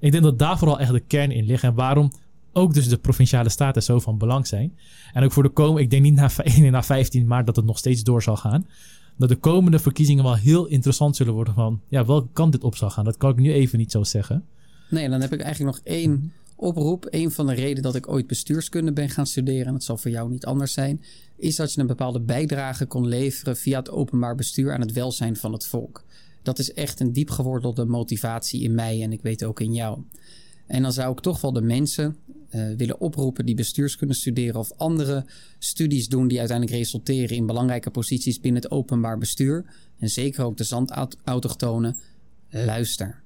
Ik denk dat daar vooral echt de kern in ligt en waarom ook dus de provinciale staten zo van belang zijn. En ook voor de komende, ik denk niet na 1 (laughs) en na 15 maart dat het nog steeds door zal gaan. Dat de komende verkiezingen wel heel interessant zullen worden van, ja, welke kant dit op zal gaan. Dat kan ik nu even niet zo zeggen. Nee, dan heb ik eigenlijk nog één oproep. Een van de redenen dat ik ooit bestuurskunde ben gaan studeren, en dat zal voor jou niet anders zijn, is dat je een bepaalde bijdrage kon leveren via het openbaar bestuur aan het welzijn van het volk. Dat is echt een diep gewortelde motivatie in mij en ik weet ook in jou. En dan zou ik toch wel de mensen eh, willen oproepen die bestuurskunde studeren of andere studies doen die uiteindelijk resulteren in belangrijke posities binnen het openbaar bestuur. En zeker ook de zandautochtonen. Luister.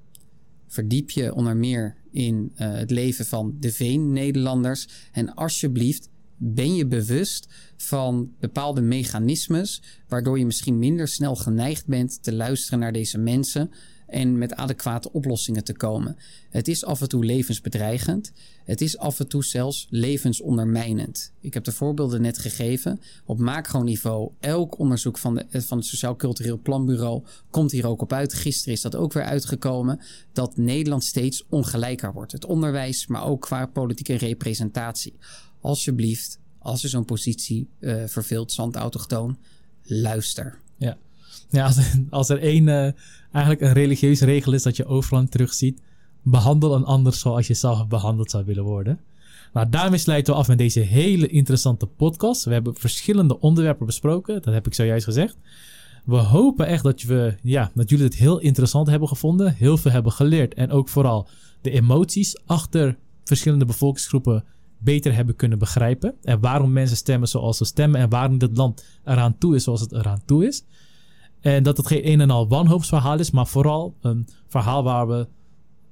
Verdiep je onder meer in eh, het leven van de Veen-Nederlanders. En alsjeblieft, ben je bewust van bepaalde mechanismes. waardoor je misschien minder snel geneigd bent te luisteren naar deze mensen. En met adequate oplossingen te komen. Het is af en toe levensbedreigend. Het is af en toe zelfs levensondermijnend. Ik heb de voorbeelden net gegeven. Op macroniveau, elk onderzoek van, de, van het Sociaal Cultureel Planbureau komt hier ook op uit. Gisteren is dat ook weer uitgekomen. Dat Nederland steeds ongelijker wordt. Het onderwijs, maar ook qua politieke representatie. Alsjeblieft, als je zo'n positie uh, verveelt, zandautochtoon, luister. Ja, ja als, er één, uh, eigenlijk een religieuze regel is dat je overal terugziet, behandel een ander zoals je zelf behandeld zou willen worden. Nou, daarmee sluiten we af met deze hele interessante podcast. We hebben verschillende onderwerpen besproken, dat heb ik zojuist gezegd. We hopen echt dat, we, ja, dat jullie het heel interessant hebben gevonden, heel veel hebben geleerd en ook vooral de emoties achter verschillende bevolkingsgroepen beter hebben kunnen begrijpen. En waarom mensen stemmen zoals ze stemmen. En waarom dit land eraan toe is zoals het eraan toe is. En dat het geen een en al wanhoopsverhaal is, maar vooral een verhaal waar we,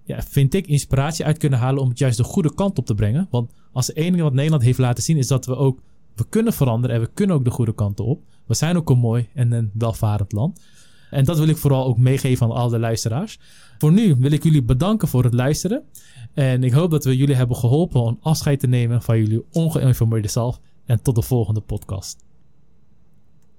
ja, vind ik, inspiratie uit kunnen halen om het juist de goede kant op te brengen. Want als het enige wat Nederland heeft laten zien is dat we ook, we kunnen veranderen en we kunnen ook de goede kant op. We zijn ook een mooi en een welvarend land. En dat wil ik vooral ook meegeven aan al de luisteraars. Voor nu wil ik jullie bedanken voor het luisteren. En ik hoop dat we jullie hebben geholpen om afscheid te nemen van jullie ongeïnformeerde zelf. En tot de volgende podcast.